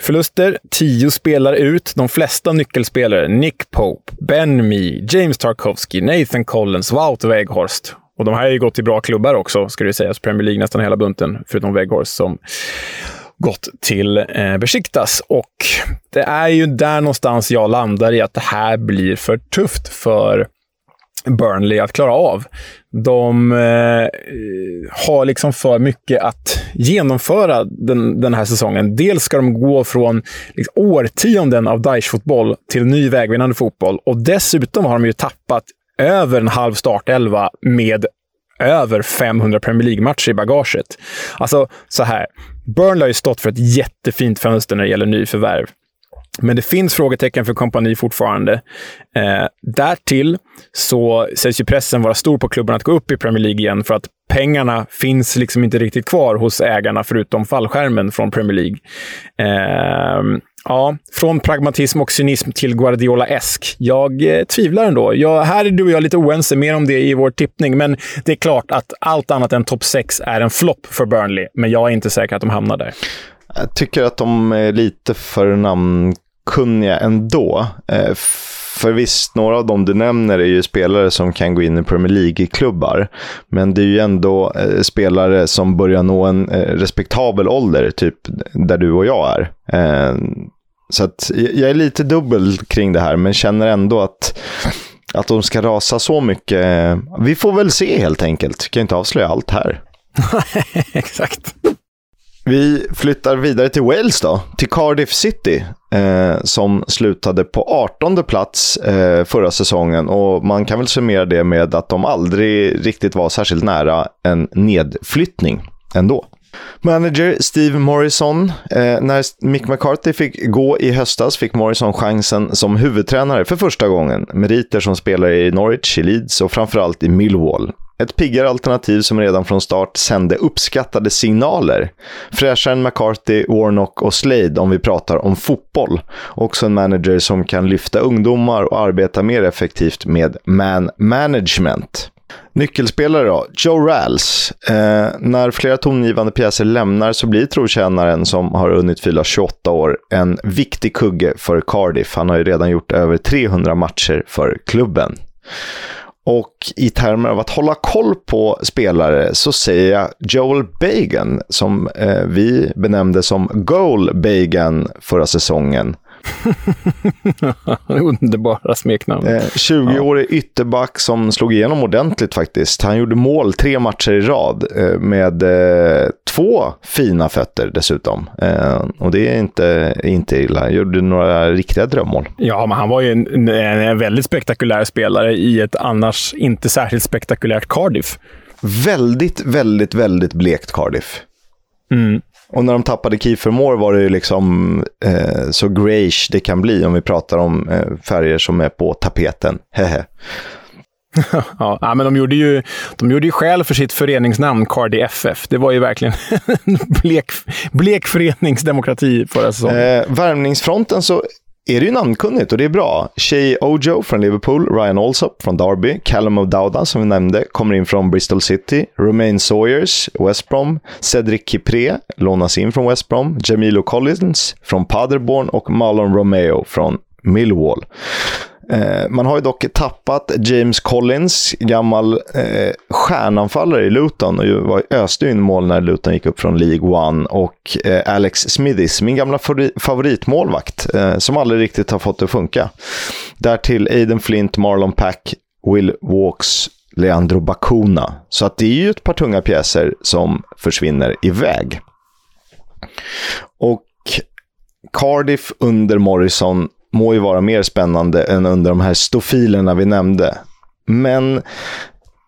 Förluster, tio spelare ut. De flesta nyckelspelare, Nick Pope, Ben Mee, James Tarkovsky, Nathan Collins, Wout Weghorst. Och de här har ju gått till bra klubbar också, ska det sägas. Premier League nästan hela bunten, förutom Weghorst som gått till eh, Besiktas. Och det är ju där någonstans jag landar i att det här blir för tufft för Burnley att klara av. De eh, har liksom för mycket att genomföra den, den här säsongen. Dels ska de gå från liksom, årtionden av Daesh-fotboll till ny vägvinnande fotboll och dessutom har de ju tappat över en halv startelva med över 500 Premier League-matcher i bagaget. Alltså, så här. Burnley har ju stått för ett jättefint fönster när det gäller nyförvärv. Men det finns frågetecken för kompani fortfarande. Eh, därtill så sägs ju pressen vara stor på klubben att gå upp i Premier League igen för att pengarna finns liksom inte riktigt kvar hos ägarna förutom fallskärmen från Premier League. Eh, ja, från pragmatism och cynism till Guardiola-esk. Jag eh, tvivlar ändå. Jag, här är du och jag lite oense mer om det i vår tippning, men det är klart att allt annat än topp 6 är en flopp för Burnley. Men jag är inte säker att de hamnar där. Jag tycker att de är lite för namn kunniga ändå. Eh, för visst, några av dem du nämner är ju spelare som kan gå in i Premier League-klubbar. Men det är ju ändå eh, spelare som börjar nå en eh, respektabel ålder, typ där du och jag är. Eh, så att jag är lite dubbel kring det här, men känner ändå att att de ska rasa så mycket. Eh, vi får väl se helt enkelt. Kan inte avslöja allt här. Exakt. Vi flyttar vidare till Wales då, till Cardiff City, eh, som slutade på 18 plats eh, förra säsongen. Och man kan väl summera det med att de aldrig riktigt var särskilt nära en nedflyttning ändå. Manager Steve Morrison. Eh, när Mick McCarthy fick gå i höstas fick Morrison chansen som huvudtränare för första gången. Meriter som spelare i Norwich, i Leeds och framförallt i Millwall. Ett piggare alternativ som redan från start sände uppskattade signaler. Fräschare än McCarthy, Warnock och Slade om vi pratar om fotboll. Också en manager som kan lyfta ungdomar och arbeta mer effektivt med man management. Nyckelspelare då? Joe Rals. Eh, när flera tongivande pjäser lämnar så blir trotjänaren som har hunnit fylla 28 år en viktig kugge för Cardiff. Han har ju redan gjort över 300 matcher för klubben. Och i termer av att hålla koll på spelare så säger jag Joel Bagan som eh, vi benämnde som Goal Bagan förra säsongen. Underbara smeknamn. Eh, 20-årig ja. ytterback som slog igenom ordentligt faktiskt. Han gjorde mål tre matcher i rad eh, med eh, två fina fötter dessutom. Eh, och det är inte, inte illa. Han gjorde några riktiga drömmål. Ja, men han var ju en, en väldigt spektakulär spelare i ett annars inte särskilt spektakulärt Cardiff. Väldigt, väldigt, väldigt blekt Cardiff. Mm. Och när de tappade Kiefer Moore var det ju liksom eh, så greyish det kan bli om vi pratar om eh, färger som är på tapeten. Hehe. ja, men de gjorde, ju, de gjorde ju skäl för sitt föreningsnamn Cardi FF. Det var ju verkligen blek, blek föreningsdemokrati förra säsongen. Eh, värmningsfronten så är det ju namnkunnigt och det är bra. Shay Ojo från Liverpool, Ryan Alsop från Derby, Callum O'Dowda som vi nämnde kommer in från Bristol City, Romain Sawyers, West Brom, Cedric Kipré lånas in från West Brom, Jamilo Collins från Paderborn och Marlon Romeo från Millwall. Eh, man har ju dock tappat James Collins, gammal eh, stjärnanfallare i Luton och var öste in mål när Luton gick upp från League One. Och eh, Alex Smithis, min gamla favoritmålvakt, eh, som aldrig riktigt har fått det att funka. Därtill Aiden Flint, Marlon Pack, Will Walks, Leandro Bacuna. Så att det är ju ett par tunga pjäser som försvinner iväg. Och Cardiff under Morrison må ju vara mer spännande än under de här stofilerna vi nämnde. Men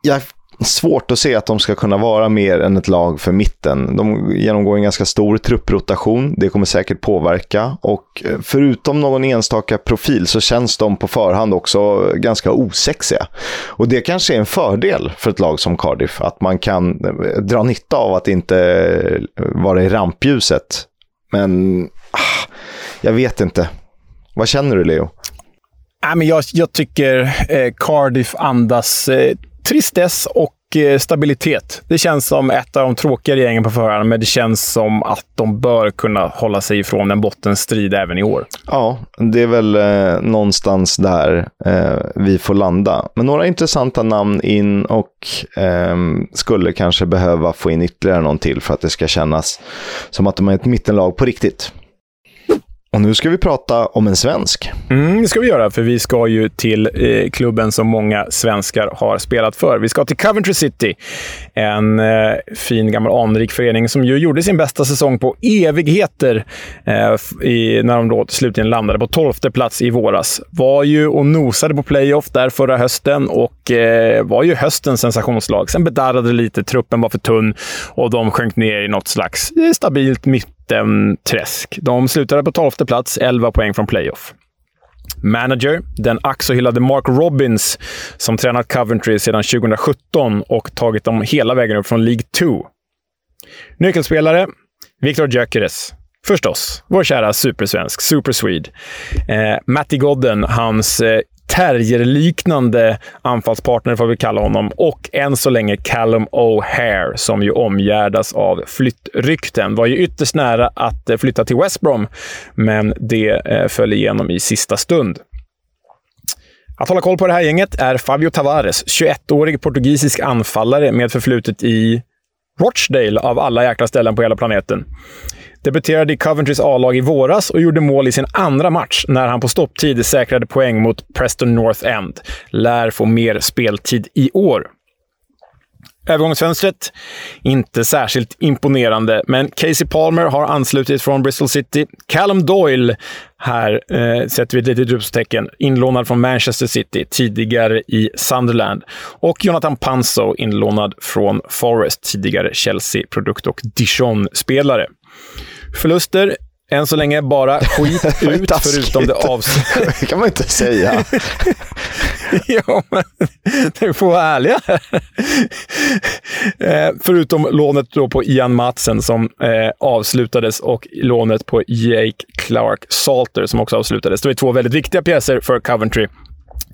jag svårt att se att de ska kunna vara mer än ett lag för mitten. De genomgår en ganska stor trupprotation. Det kommer säkert påverka. Och eh, förutom någon enstaka profil så känns de på förhand också ganska osexiga. Och det kanske är en fördel för ett lag som Cardiff. Att man kan eh, dra nytta av att inte eh, vara i rampljuset. Men ah, jag vet inte. Vad känner du, Leo? Nej, men jag, jag tycker eh, Cardiff andas eh, tristess och eh, stabilitet. Det känns som ett av de tråkigare gängen på förhand, men det känns som att de bör kunna hålla sig ifrån en bottenstrid även i år. Ja, det är väl eh, någonstans där eh, vi får landa. Men några intressanta namn in och eh, skulle kanske behöva få in ytterligare någon till för att det ska kännas som att de är ett mittenlag på riktigt. Och nu ska vi prata om en svensk. Mm, det ska vi göra, för vi ska ju till eh, klubben som många svenskar har spelat för. Vi ska till Coventry City. En eh, fin gammal anrik förening som ju gjorde sin bästa säsong på evigheter eh, i, när de då slutligen landade på tolfte plats i våras. Var ju och nosade på playoff där förra hösten och eh, var ju höstens sensationslag. Sen bedarrade det lite, truppen var för tunn och de sjönk ner i något slags eh, stabilt mitt träsk. De slutade på tolfte plats, 11 poäng från playoff. Manager, den ack så hyllade Mark Robbins, som tränat Coventry sedan 2017 och tagit dem hela vägen upp från League 2. Nyckelspelare, Viktor Gyökeres. Förstås, vår kära supersvensk, Super Swede. Eh, Matti Godden, hans eh, terrierliknande anfallspartner, får vi kalla honom. Och än så länge Callum O'Hare, som ju omgärdas av flyttrykten. Var ju ytterst nära att eh, flytta till West Brom, men det eh, föll igenom i sista stund. Att hålla koll på det här gänget är Fabio Tavares, 21-årig portugisisk anfallare med förflutet i Rochdale av alla jäkla ställen på hela planeten. Debuterade i Coventrys A-lag i våras och gjorde mål i sin andra match när han på stopptid säkrade poäng mot Preston North End. Lär få mer speltid i år. Övergångsfönstret, inte särskilt imponerande, men Casey Palmer har anslutit från Bristol City. Callum Doyle, här eh, sätter vi ett litet utropstecken, inlånad från Manchester City, tidigare i Sunderland. Och Jonathan Panso, inlånad från Forest, tidigare Chelsea-produkt och Dijon-spelare. Förluster än så länge bara skit ut, förutom det avslutas. Det kan man inte säga. ja, men du får vara ärliga. eh, förutom lånet då på Ian Matsen som eh, avslutades och lånet på Jake Clark Salter som också avslutades. Det är två väldigt viktiga pjäser för Coventry.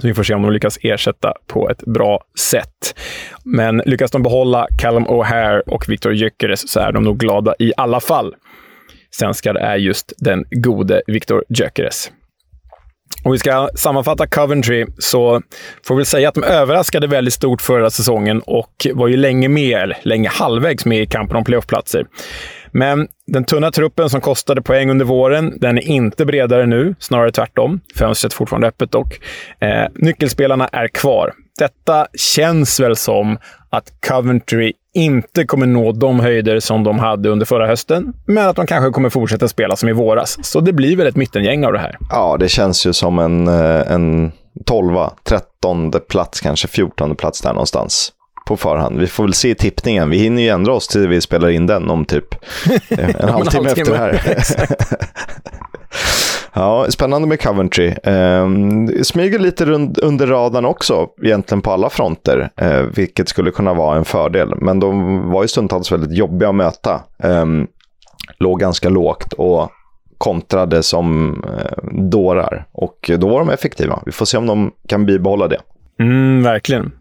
Så vi får se om de lyckas ersätta på ett bra sätt. Men lyckas de behålla Callum O'Hare och Victor Gyökeres så är de nog glada i alla fall svenskar är just den gode Viktor Gyökeres. Om vi ska sammanfatta Coventry så får vi säga att de överraskade väldigt stort förra säsongen och var ju länge med, eller länge halvvägs med i kampen om playoffplatser. Men den tunna truppen som kostade poäng under våren, den är inte bredare nu, snarare tvärtom. Fönstret är fortfarande öppet dock. Eh, nyckelspelarna är kvar. Detta känns väl som att Coventry inte kommer nå de höjder som de hade under förra hösten, men att de kanske kommer fortsätta spela som i våras. Så det blir väl ett mittengäng av det här. Ja, det känns ju som en, eh, en 12, 13 plats, kanske 14 plats där någonstans på förhand. Vi får väl se tippningen. Vi hinner ju ändra oss till vi spelar in den om typ en halvtimme efter det här. Ja, spännande med Coventry. Eh, smyger lite rund, under radarn också, egentligen på alla fronter, eh, vilket skulle kunna vara en fördel. Men de var ju stundtals väldigt jobbiga att möta. Eh, låg ganska lågt och kontrade som eh, dårar. Och då var de effektiva. Vi får se om de kan bibehålla det. Mm, verkligen.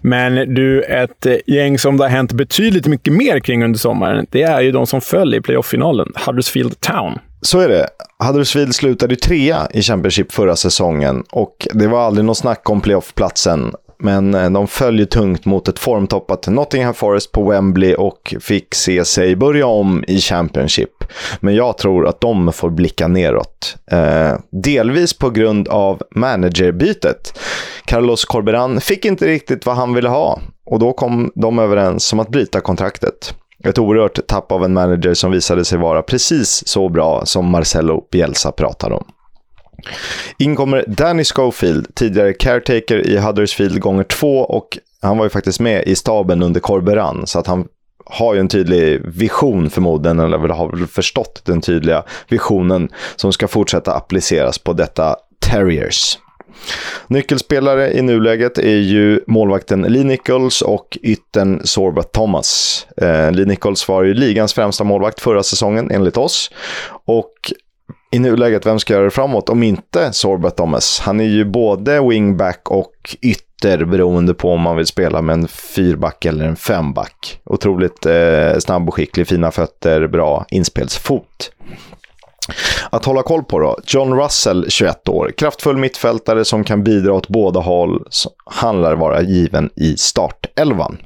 Men du, ett eh, gäng som det har hänt betydligt mycket mer kring under sommaren, det är ju de som föll i playoff-finalen, Huddersfield Town. Så är det. Huddersfield slutade trea i Championship förra säsongen och det var aldrig något snack om playoffplatsen. Men eh, de följer tungt mot ett formtoppat Nottingham Forest på Wembley och fick se sig börja om i Championship. Men jag tror att de får blicka neråt. Eh, delvis på grund av managerbytet. Carlos Corberan fick inte riktigt vad han ville ha och då kom de överens om att bryta kontraktet. Ett oerhört tapp av en manager som visade sig vara precis så bra som Marcelo Bielsa pratade om. In kommer Danny Schofield, tidigare caretaker i Huddersfield gånger två och han var ju faktiskt med i staben under Corberan så att han har ju en tydlig vision förmodligen, eller har väl förstått den tydliga visionen som ska fortsätta appliceras på detta Terriers. Nyckelspelare i nuläget är ju målvakten Lee Nichols och ytten Sorba Thomas. Eh, Lee Nichols var ju ligans främsta målvakt förra säsongen enligt oss. Och i nuläget, vem ska göra det framåt om inte Sorba Thomas? Han är ju både wingback och ytter beroende på om man vill spela med en fyrback eller en femback. Otroligt eh, snabb och skicklig, fina fötter, bra inspelsfot. Att hålla koll på då. John Russell, 21 år. Kraftfull mittfältare som kan bidra åt båda håll. Han lär vara given i startelvan.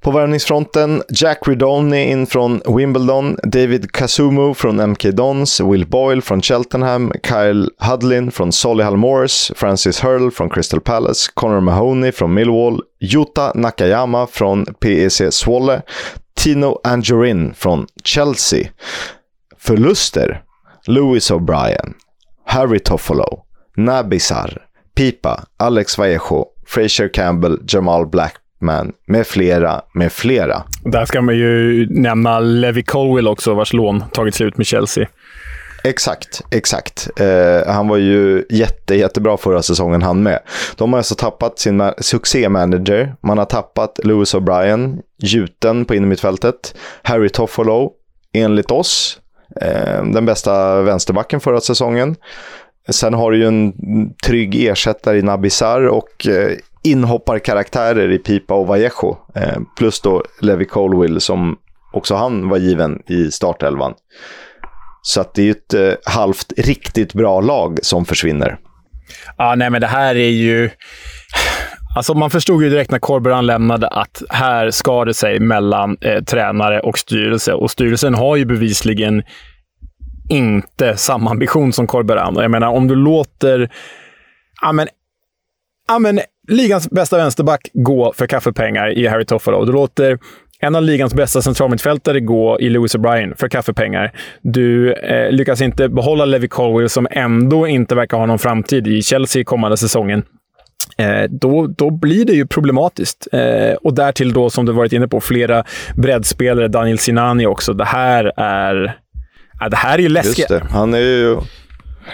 På värvningsfronten, Jack Ridoney in från Wimbledon, David Kasumu från MK Dons, Will Boyle från Cheltenham, Kyle Hudlin från Solihull Moors, Francis Hurl från Crystal Palace, Connor Mahoney från Millwall, Yuta Nakayama från PEC Swalle, Tino Angerin från Chelsea. Förluster, Louis O'Brien, Harry Toffolo, Nabisar, Pipa, Alex Vallejo, Fraser Campbell, Jamal Blackman med flera, med flera. Där ska man ju nämna Levi Colwill också, vars lån tagit slut med Chelsea. Exakt, exakt. Eh, han var ju jätte, jättebra förra säsongen han med. De har alltså tappat sin succémanager. Man har tappat Louis O'Brien, gjuten på innermittfältet. Harry Toffolo, enligt oss, Eh, den bästa vänsterbacken förra säsongen. Sen har du ju en trygg ersättare i Nabisar och eh, inhopparkaraktärer i Pipa och Vallejo. Eh, plus då Levi Colwill som också han var given i startelvan. Så att det är ju ett halvt riktigt bra lag som försvinner. Ja, nej men det här är ju... Alltså man förstod ju direkt när Corberan lämnade att här skar det sig mellan eh, tränare och styrelse. Och styrelsen har ju bevisligen inte samma ambition som Corberan. Jag menar, om du låter... Ja, men, ja, men, ligans bästa vänsterback gå för kaffepengar i Harry Toffolo. Du låter en av ligans bästa centralmittfältare gå i Lewis O'Brien för kaffepengar. Du eh, lyckas inte behålla Levi Colwell som ändå inte verkar ha någon framtid i Chelsea kommande säsongen. Eh, då, då blir det ju problematiskt. Eh, och därtill då, som du varit inne på, flera breddspelare. Daniel Sinani också. Det här är... Ja, det här är ju läskigt. Just det. Han är ju...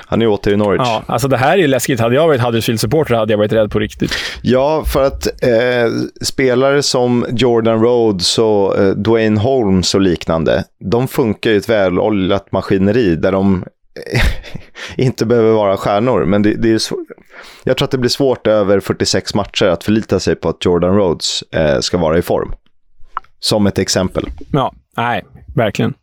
Han är åter i Norwich. Ja, alltså det här är ju läskigt. Hade jag varit Huddersfield-supporter hade jag varit rädd på riktigt. Ja, för att eh, spelare som Jordan Rhodes och eh, Dwayne Holmes och liknande, de funkar i ett väloljat maskineri där de inte behöver vara stjärnor. Men det, det är jag tror att det blir svårt över 46 matcher att förlita sig på att Jordan Rhodes eh, ska vara i form. Som ett exempel. Ja, nej, verkligen.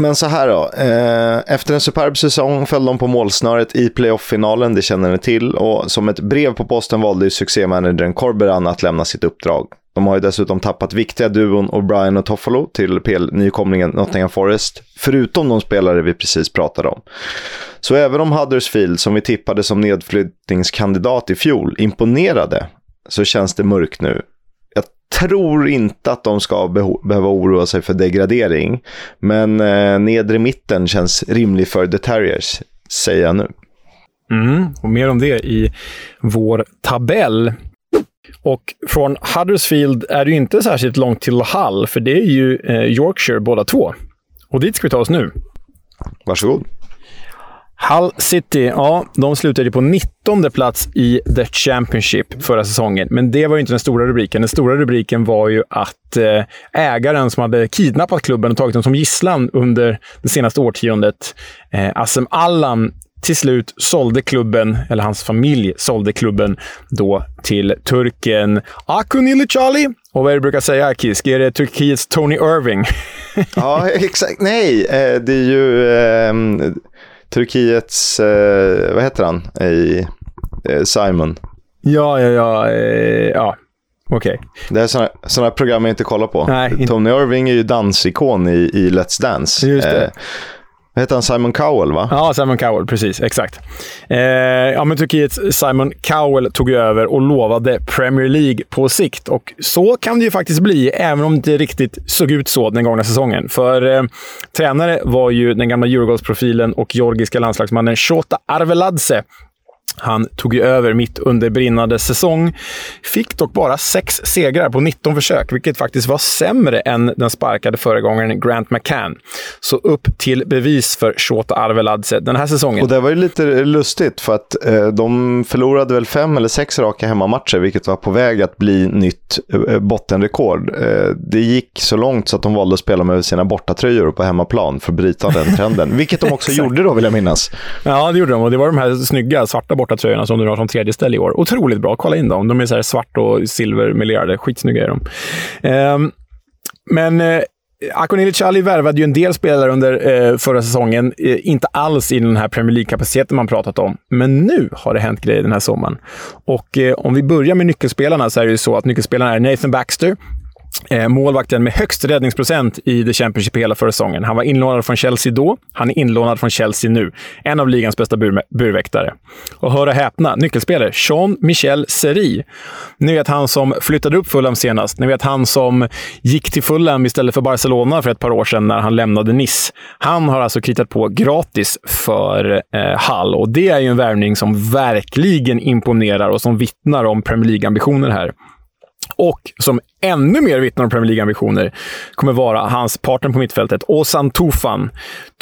Men så här då. Eh, efter en superb säsong föll de på målsnöret i playoff-finalen, det känner ni till. Och som ett brev på posten valde ju succémanagern Corberan att lämna sitt uppdrag. De har ju dessutom tappat viktiga duon O'Brien och Toffolo till PL-nykomlingen Nottingham Forest. Förutom de spelare vi precis pratade om. Så även om Huddersfield, som vi tippade som nedflyttningskandidat i fjol, imponerade, så känns det mörkt nu. Jag tror inte att de ska behöva oroa sig för degradering. Men eh, nedre mitten känns rimlig för The Terriers, säger jag nu. Mm, och mer om det i vår tabell. Och från Huddersfield är det inte särskilt långt till Hull, för det är ju eh, Yorkshire båda två. Och dit ska vi ta oss nu. Varsågod. Hull City, ja, de slutade på 19 plats i The Championship förra säsongen. Men det var ju inte den stora rubriken. Den stora rubriken var ju att eh, ägaren som hade kidnappat klubben och tagit dem som gisslan under det senaste årtiondet, eh, Assem Allan, till slut sålde klubben, eller hans familj sålde klubben då till turken Akun Charlie. Och vad är det du brukar säga, Kisk? Är det Turkiets Tony Irving? ja, exakt. Nej, eh, det är ju eh, Turkiets, eh, vad heter han, i eh, Simon. Ja, ja, ja. Eh, ja. Okej. Okay. Det är sådana, sådana program jag inte kollar på. Nej, Tony Irving är ju dansikon i, i Let's Dance. Just det. Vad heter han? Simon Cowell, va? Ja, Simon Cowell. Precis. Exakt. Eh, ja, men Turkiets Simon Cowell tog över och lovade Premier League på sikt. Och så kan det ju faktiskt bli, även om det inte riktigt såg ut så den gångna säsongen. För eh, tränare var ju den gamla Djurgårdsprofilen och georgiska landslagsmannen Shota Arveladze han tog ju över mitt under brinnande säsong. Fick dock bara sex segrar på 19 försök, vilket faktiskt var sämre än den sparkade föregångaren Grant McCann. Så upp till bevis för Shota Arveladze den här säsongen. Och det var ju lite lustigt, för att eh, de förlorade väl fem eller sex raka hemmamatcher, vilket var på väg att bli nytt eh, bottenrekord. Eh, det gick så långt så att de valde att spela med sina bortatröjor på hemmaplan för att bryta den trenden, vilket de också gjorde då, vill jag minnas. Ja, det gjorde de. Och det var de här snygga svarta bortatröjorna som du har som tredje ställ i år. Otroligt bra. Kolla in dem. De är så svart och silvermelerade. Skitsnygga är de. Ehm, men eh, Akonili Chali värvade ju en del spelare under eh, förra säsongen. Eh, inte alls i den här Premier League-kapaciteten man pratat om. Men nu har det hänt grejer den här sommaren. Och eh, om vi börjar med nyckelspelarna så är det ju så att nyckelspelarna är Nathan Baxter, Eh, målvakten med högst räddningsprocent i The Championship hela förra säsongen. Han var inlånad från Chelsea då. Han är inlånad från Chelsea nu. En av ligans bästa bur burväktare. Och hör och häpna, nyckelspelare Jean-Michel Seri. Ni vet han som flyttade upp Fulham senast. Ni vet han som gick till Fulham istället för Barcelona för ett par år sedan när han lämnade Nice. Han har alltså kritat på gratis för eh, Hall och det är ju en värvning som verkligen imponerar och som vittnar om Premier League-ambitioner här. Och som ännu mer vittnar om Premier League-ambitioner kommer vara hans partner på mittfältet, Ozan Tufan.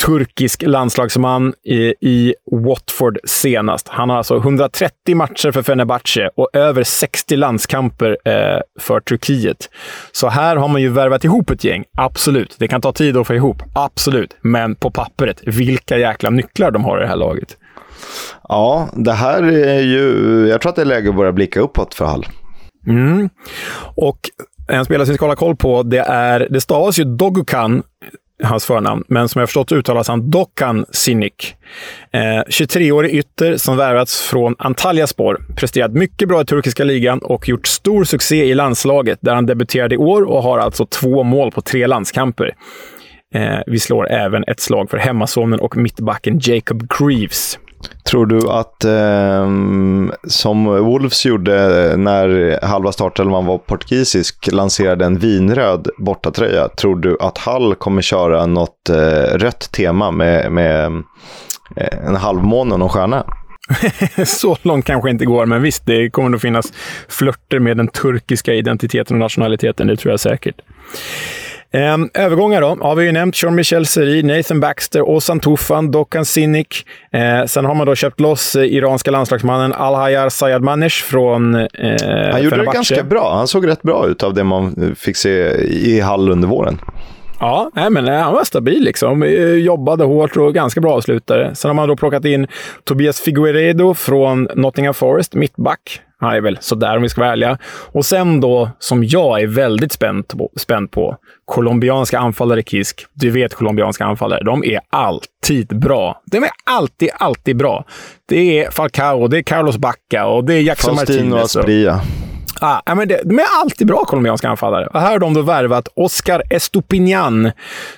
Turkisk landslagsman i, i Watford senast. Han har alltså 130 matcher för Fenerbahce och över 60 landskamper eh, för Turkiet. Så här har man ju värvat ihop ett gäng. Absolut. Det kan ta tid att få ihop. Absolut. Men på pappret, vilka jäkla nycklar de har i det här laget. Ja, det här är ju... Jag tror att det är läge att börja blicka uppåt för Hall. Mm. Och en spelare som vi ska hålla koll på, det, är, det stavas ju Dogukan, hans förnamn, men som jag förstått uttalas han Dokan Sinik. Eh, 23-årig ytter som värvats från Antalyaspor. Presterat mycket bra i turkiska ligan och gjort stor succé i landslaget där han debuterade i år och har alltså två mål på tre landskamper. Eh, vi slår även ett slag för hemmasonen och mittbacken Jacob Greaves. Tror du att, eh, som Wolves gjorde när halva startelvan var portugisisk, lanserade en vinröd bortatröja, tror du att Hall kommer köra något eh, rött tema med, med eh, en halvmåne och någon stjärna? så långt kanske inte går, men visst, det kommer nog finnas flörter med den turkiska identiteten och nationaliteten. Det tror jag säkert. Um, övergångar då. Har vi ju nämnt Jean-Michel Seri, Nathan Baxter, Ozan Tufan, Dokan Sinik. Uh, sen har man då köpt loss uh, iranska landslagsmannen Al-Hayar Sayadmanesh från uh, Han gjorde det ganska bra. Han såg rätt bra ut av det man fick se i Hall under våren. Ja, nej, men han var stabil liksom. Jobbade hårt och ganska bra avslutare. Sen har man då plockat in Tobias Figueredo från Nottingham Forest, mittback. Han är väl sådär om vi ska vara ärliga. Och sen då, som jag är väldigt spänd på, spänd på colombianska anfallare Kisk. Du vet colombianska anfallare. De är alltid bra. De är alltid, alltid bra. Det är Falcao, det är Carlos Bacca och det är Jackson Martinez. Faustino. Ah, men det, de är alltid bra colombianska anfallare. Och här har de då värvat Oscar Estupinian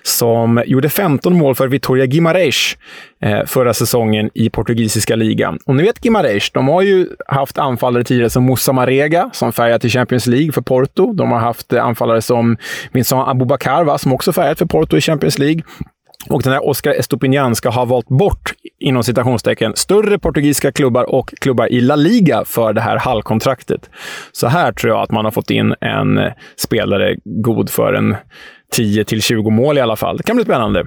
som gjorde 15 mål för Vitoria Guimarães eh, förra säsongen i portugisiska ligan. Och ni vet Guimarães, de har ju haft anfallare tidigare som Moussa Marega som färgat i Champions League för Porto. De har haft anfallare som Vincent Aboubakar, va, som också färgat för Porto i Champions League. Och den här Oscar Estopinian ska ha valt bort, inom citationstecken, större portugisiska klubbar och klubbar i La Liga för det här hallkontraktet. Så här tror jag att man har fått in en spelare god för en 10 20 mål i alla fall. Det kan bli spännande.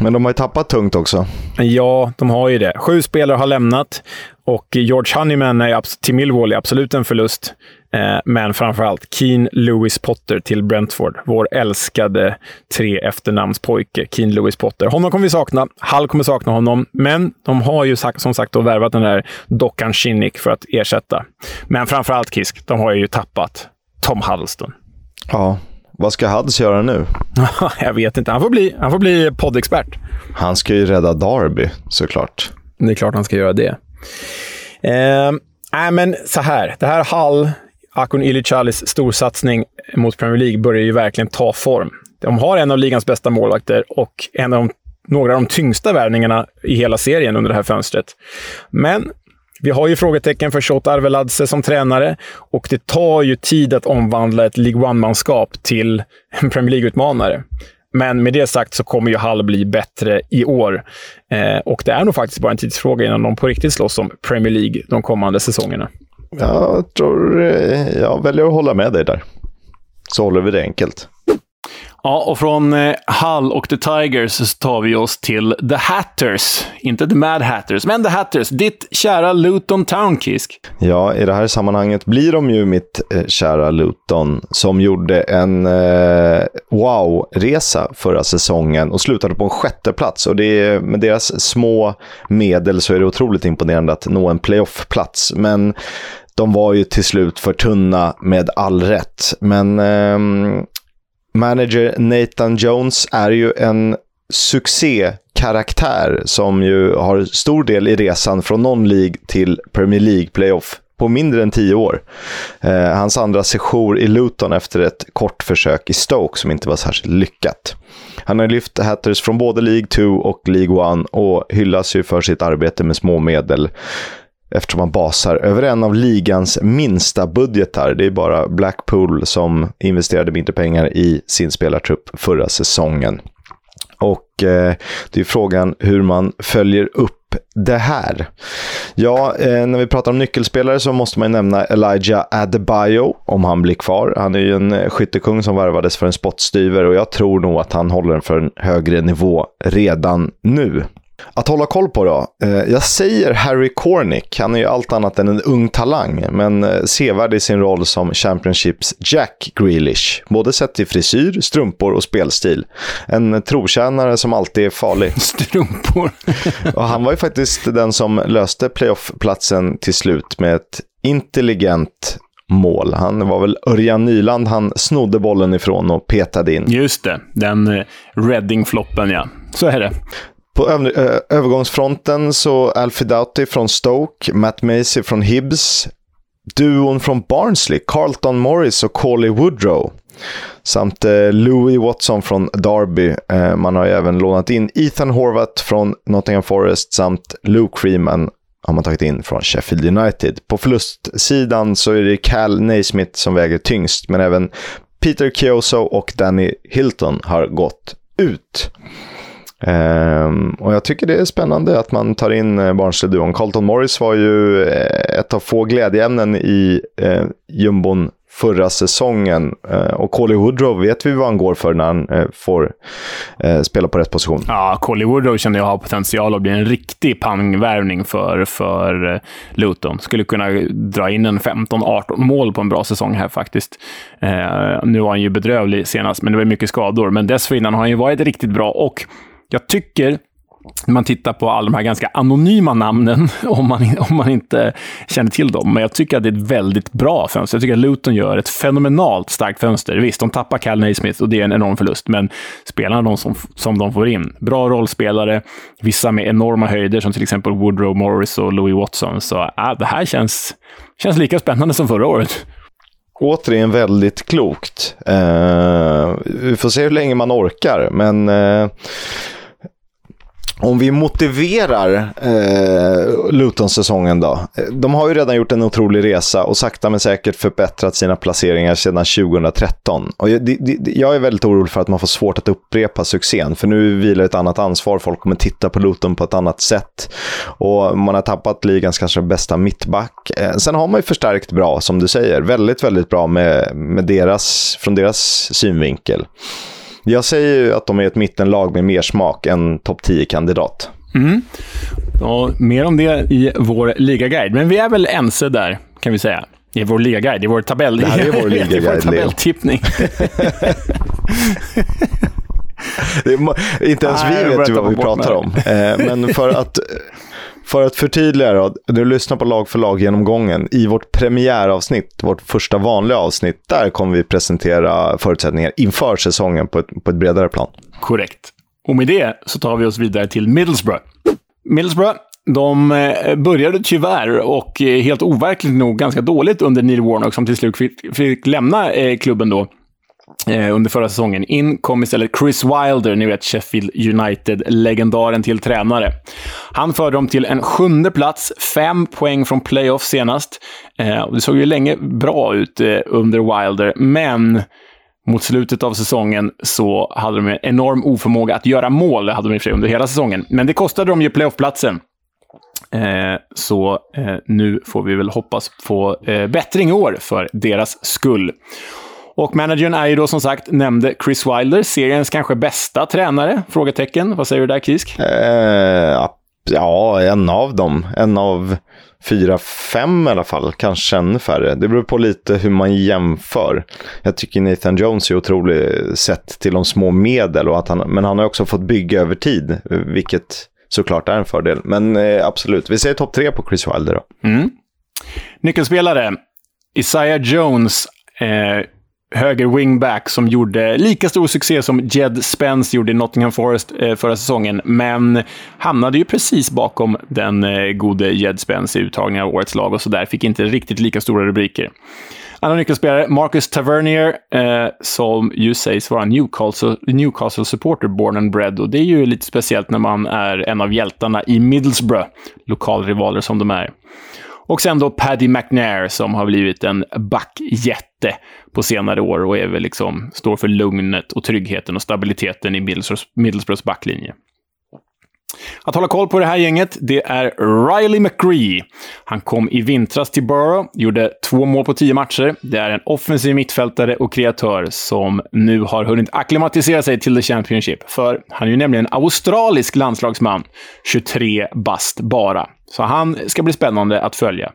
Men de har ju tappat tungt också. Ja, de har ju det. Sju spelare har lämnat och George Honeyman är till Millwall är absolut en förlust. Eh, men framförallt Keen Lewis Potter till Brentford. Vår älskade tre efternamnspojke, Keen Lewis Potter. Honom kommer vi sakna. Hall kommer sakna honom. Men de har ju som sagt då värvat den där dockan Shinnick för att ersätta. Men framförallt Kisk, de har ju tappat Tom Huddleston. Ja, vad ska Hads göra nu? jag vet inte. Han får bli, han får bli poddexpert. Han ska ju rädda Derby, såklart. Det är klart han ska göra det. Eh, nej, men så här. Det här Hall, Akun Ilicalis storsatsning mot Premier League börjar ju verkligen ta form. De har en av ligans bästa målvakter och en av de några av de tyngsta värvningarna i hela serien under det här fönstret. Men vi har ju frågetecken för Shota Arveladze som tränare och det tar ju tid att omvandla ett League One-manskap till en Premier League-utmanare. Men med det sagt så kommer ju Hall bli bättre i år. Eh, och det är nog faktiskt bara en tidsfråga innan de på riktigt slåss om Premier League de kommande säsongerna. Jag tror eh, jag väljer att hålla med dig där. Så håller vi det enkelt. Ja, och från eh, Hull och The Tigers så tar vi oss till The Hatters. Inte The Mad Hatters, men The Hatters. Ditt kära Luton Town, Kisk. Ja, i det här sammanhanget blir de ju mitt eh, kära Luton som gjorde en eh, wow-resa förra säsongen och slutade på en sjätte plats. Och det är, med deras små medel så är det otroligt imponerande att nå en playoff-plats. Men de var ju till slut för tunna med all rätt. Men eh, manager Nathan Jones är ju en succékaraktär som ju har stor del i resan från någon League till Premier League playoff på mindre än tio år. Eh, hans andra sejour i Luton efter ett kort försök i Stoke som inte var särskilt lyckat. Han har lyft Hatters från både League 2 och League 1 och hyllas ju för sitt arbete med små medel eftersom man basar över en av ligans minsta budgetar. Det är bara Blackpool som investerade mindre pengar i sin spelartrupp förra säsongen. Och eh, det är frågan hur man följer upp det här. Ja, eh, när vi pratar om nyckelspelare så måste man nämna Elijah Adebayo, om han blir kvar. Han är ju en eh, skyttekung som värvades för en spottstyver och jag tror nog att han håller den för en högre nivå redan nu. Att hålla koll på då? Eh, jag säger Harry Cornick. Han är ju allt annat än en ung talang, men eh, sevärd i sin roll som Championships Jack Grealish. Både sett till frisyr, strumpor och spelstil. En trotjänare som alltid är farlig. Strumpor. och han var ju faktiskt den som löste playoff-platsen till slut med ett intelligent mål. Han var väl Örjan Nyland han snodde bollen ifrån och petade in. Just det, den eh, Reading-floppen ja. Så är det. På eh, övergångsfronten så Alfie Doughty från Stoke, Matt Macy från Hibs, duon från Barnsley, Carlton Morris och Corley Woodrow. Samt eh, Louis Watson från Derby. Eh, man har ju även lånat in Ethan Horvath från Nottingham Forest samt Luke Freeman har man tagit in från Sheffield United. På förlustsidan så är det Cal Naismith som väger tyngst, men även Peter Kioso och Danny Hilton har gått ut. Um, och jag tycker det är spännande att man tar in eh, barnslig Barnsley-duon. Carlton Morris var ju eh, ett av få glädjeämnen i uh, jumbon förra säsongen. Uh, och Colly Woodrow vet vi vad han går för när han uh, får uh, spela på rätt position. Ja, Colly Woodrow kände jag har potential att bli en riktig pangvärvning för, för Luton. Skulle kunna dra in en 15-18 mål på en bra säsong här faktiskt. nu var han ju bedrövlig senast, men det var mycket skador. Men dessförinnan har han ju varit riktigt bra och jag tycker när man tittar på alla de här ganska anonyma namnen, om man, om man inte känner till dem. Men jag tycker att det är ett väldigt bra fönster. Jag tycker att Luton gör ett fenomenalt starkt fönster. Visst, de tappar Cal Naismith och det är en enorm förlust, men spelarna de som, som de får in, bra rollspelare, vissa med enorma höjder som till exempel Woodrow Morris och Louis Watson. Så äh, det här känns, känns lika spännande som förra året återigen väldigt klokt. Uh, vi får se hur länge man orkar, men uh om vi motiverar eh, Luton-säsongen då. De har ju redan gjort en otrolig resa och sakta men säkert förbättrat sina placeringar sedan 2013. Och jag, det, jag är väldigt orolig för att man får svårt att upprepa succén, för nu vilar ett annat ansvar. Folk kommer titta på Luton på ett annat sätt. Och man har tappat ligans kanske bästa mittback. Eh, sen har man ju förstärkt bra, som du säger. Väldigt, väldigt bra med, med deras, från deras synvinkel. Jag säger ju att de är ett mittenlag med mer smak än topp 10-kandidat. Mm. Och mer om det i vår ligaguide. Men vi är väl ense där, kan vi säga. I vår ligaguide, i vår tabell. Det här är vår ligaguide, vår tabelltippning. inte ens vi vet ju vad vi pratar om. Eh, men för att för att förtydliga då, du lyssnar på lag för lag-genomgången. I vårt premiäravsnitt, vårt första vanliga avsnitt, där kommer vi presentera förutsättningar inför säsongen på ett, på ett bredare plan. Korrekt. Och med det så tar vi oss vidare till Middlesbrough. Middlesbrough de eh, började tyvärr, och eh, helt overkligt nog, ganska dåligt under Neil Warnock som till slut fick, fick lämna eh, klubben då eh, under förra säsongen. In kom istället Chris Wilder, ni vet Sheffield United-legendaren till tränare. Han förde dem till en sjunde plats, fem poäng från playoff senast. Eh, det såg ju länge bra ut eh, under Wilder, men mot slutet av säsongen så hade de en enorm oförmåga att göra mål. Det hade de i och för sig under hela säsongen. Men det kostade dem ju playoffplatsen. Eh, så eh, nu får vi väl hoppas på eh, bättring i år för deras skull. Och managern är ju då som sagt, nämnde Chris Wilder, seriens kanske bästa tränare? Frågetecken. Vad säger du där, Kisk? Eh, ja, en av dem. En av fyra, fem i alla fall. Kanske ännu färre. Det beror på lite hur man jämför. Jag tycker Nathan Jones är otrolig sett till de små medel. Och att han, men han har också fått bygga över tid, vilket såklart är en fördel. Men eh, absolut, vi säger topp tre på Chris Wilder då. Mm. Nyckelspelare. Isaiah Jones. Eh, höger wingback som gjorde lika stor succé som Jed Spence gjorde i Nottingham Forest eh, förra säsongen, men hamnade ju precis bakom den eh, gode Jed Spence i uttagningen av årets lag och så där. Fick inte riktigt lika stora rubriker. Andra nyckelspelare, Marcus Tavernier, eh, som ju sägs vara Newcastle, Newcastle supporter, born and bred. Och det är ju lite speciellt när man är en av hjältarna i Middlesbrough, lokalrivaler som de är. Och sen då Paddy McNair som har blivit en backjätte på senare år och är väl liksom, står för lugnet och tryggheten och stabiliteten i Middlesbroughs backlinje. Att hålla koll på det här gänget, det är Riley McGree. Han kom i vintras till Borough, gjorde två mål på tio matcher. Det är en offensiv mittfältare och kreatör som nu har hunnit akklimatisera sig till The Championship. För han är ju nämligen australisk landslagsman, 23 bast bara. Så han ska bli spännande att följa.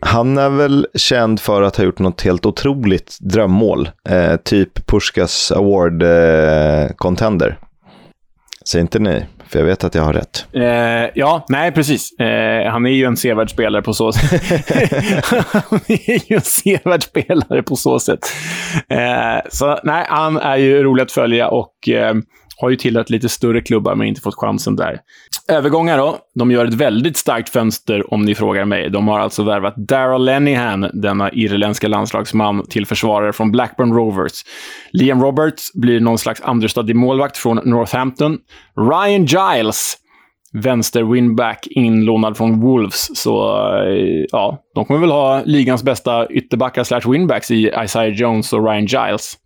Han är väl känd för att ha gjort något helt otroligt drömmål. Eh, typ Puskas Award-contender. Eh, Säg inte nej, för jag vet att jag har rätt. Eh, ja, nej precis. Eh, han är ju en sevärd spelare på så sätt. han är ju en sevärd spelare på så sätt. Eh, så nej, han är ju rolig att följa och eh, har ju tillhört lite större klubbar, men inte fått chansen där. Övergångar då. De gör ett väldigt starkt fönster om ni frågar mig. De har alltså värvat Daryl Lenihan, denna irländska landslagsman, till försvarare från Blackburn Rovers. Liam Roberts blir någon slags understudy-målvakt från Northampton. Ryan Giles, vänster-winback, inlånad från Wolves. Så eh, ja, de kommer väl ha ligans bästa ytterbackar slash winbacks i Isaiah Jones och Ryan Giles.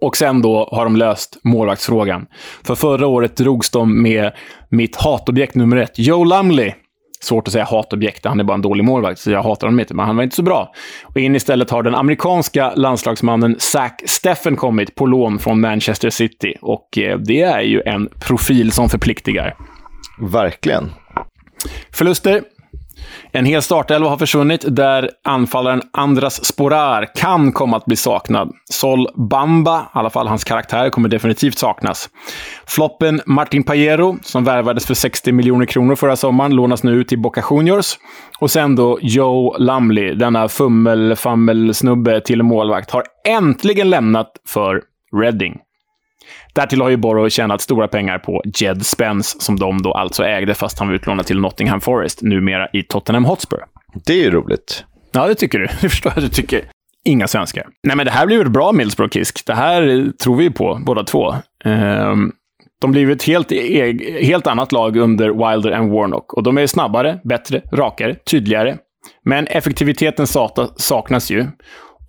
Och sen då har de löst målvaktsfrågan. För förra året drogs de med mitt hatobjekt nummer ett, Joe Lumley. Svårt att säga hatobjekt, han är bara en dålig målvakt, så jag hatar honom inte, men han var inte så bra. Och in istället har den amerikanska landslagsmannen Zach Steffen kommit på lån från Manchester City. Och eh, det är ju en profil som förpliktigar. Verkligen. Förluster. En hel startelva har försvunnit där anfallaren Andras Sporar kan komma att bli saknad. Sol Bamba, i alla fall hans karaktär, kommer definitivt saknas. Floppen Martin Pajero, som värvades för 60 miljoner kronor förra sommaren, lånas nu ut till Boca Juniors. Och sen då Joe Lumley, denna fummel-fammel-snubbe till målvakt, har äntligen lämnat för Reading. Därtill har ju Borough tjänat stora pengar på Jed Spence, som de då alltså ägde, fast han var utlånad till Nottingham Forest, numera i Tottenham Hotspur. Det är ju roligt. Ja, det tycker du. Det förstår jag att du tycker. Inga svenskar. Nej, men det här blir ju ett bra Middlesbrough Kisk. Det här tror vi på, båda två. Um, de blir ett helt, helt annat lag under Wilder and Warnock. Och de är snabbare, bättre, rakare, tydligare. Men effektiviteten saknas ju.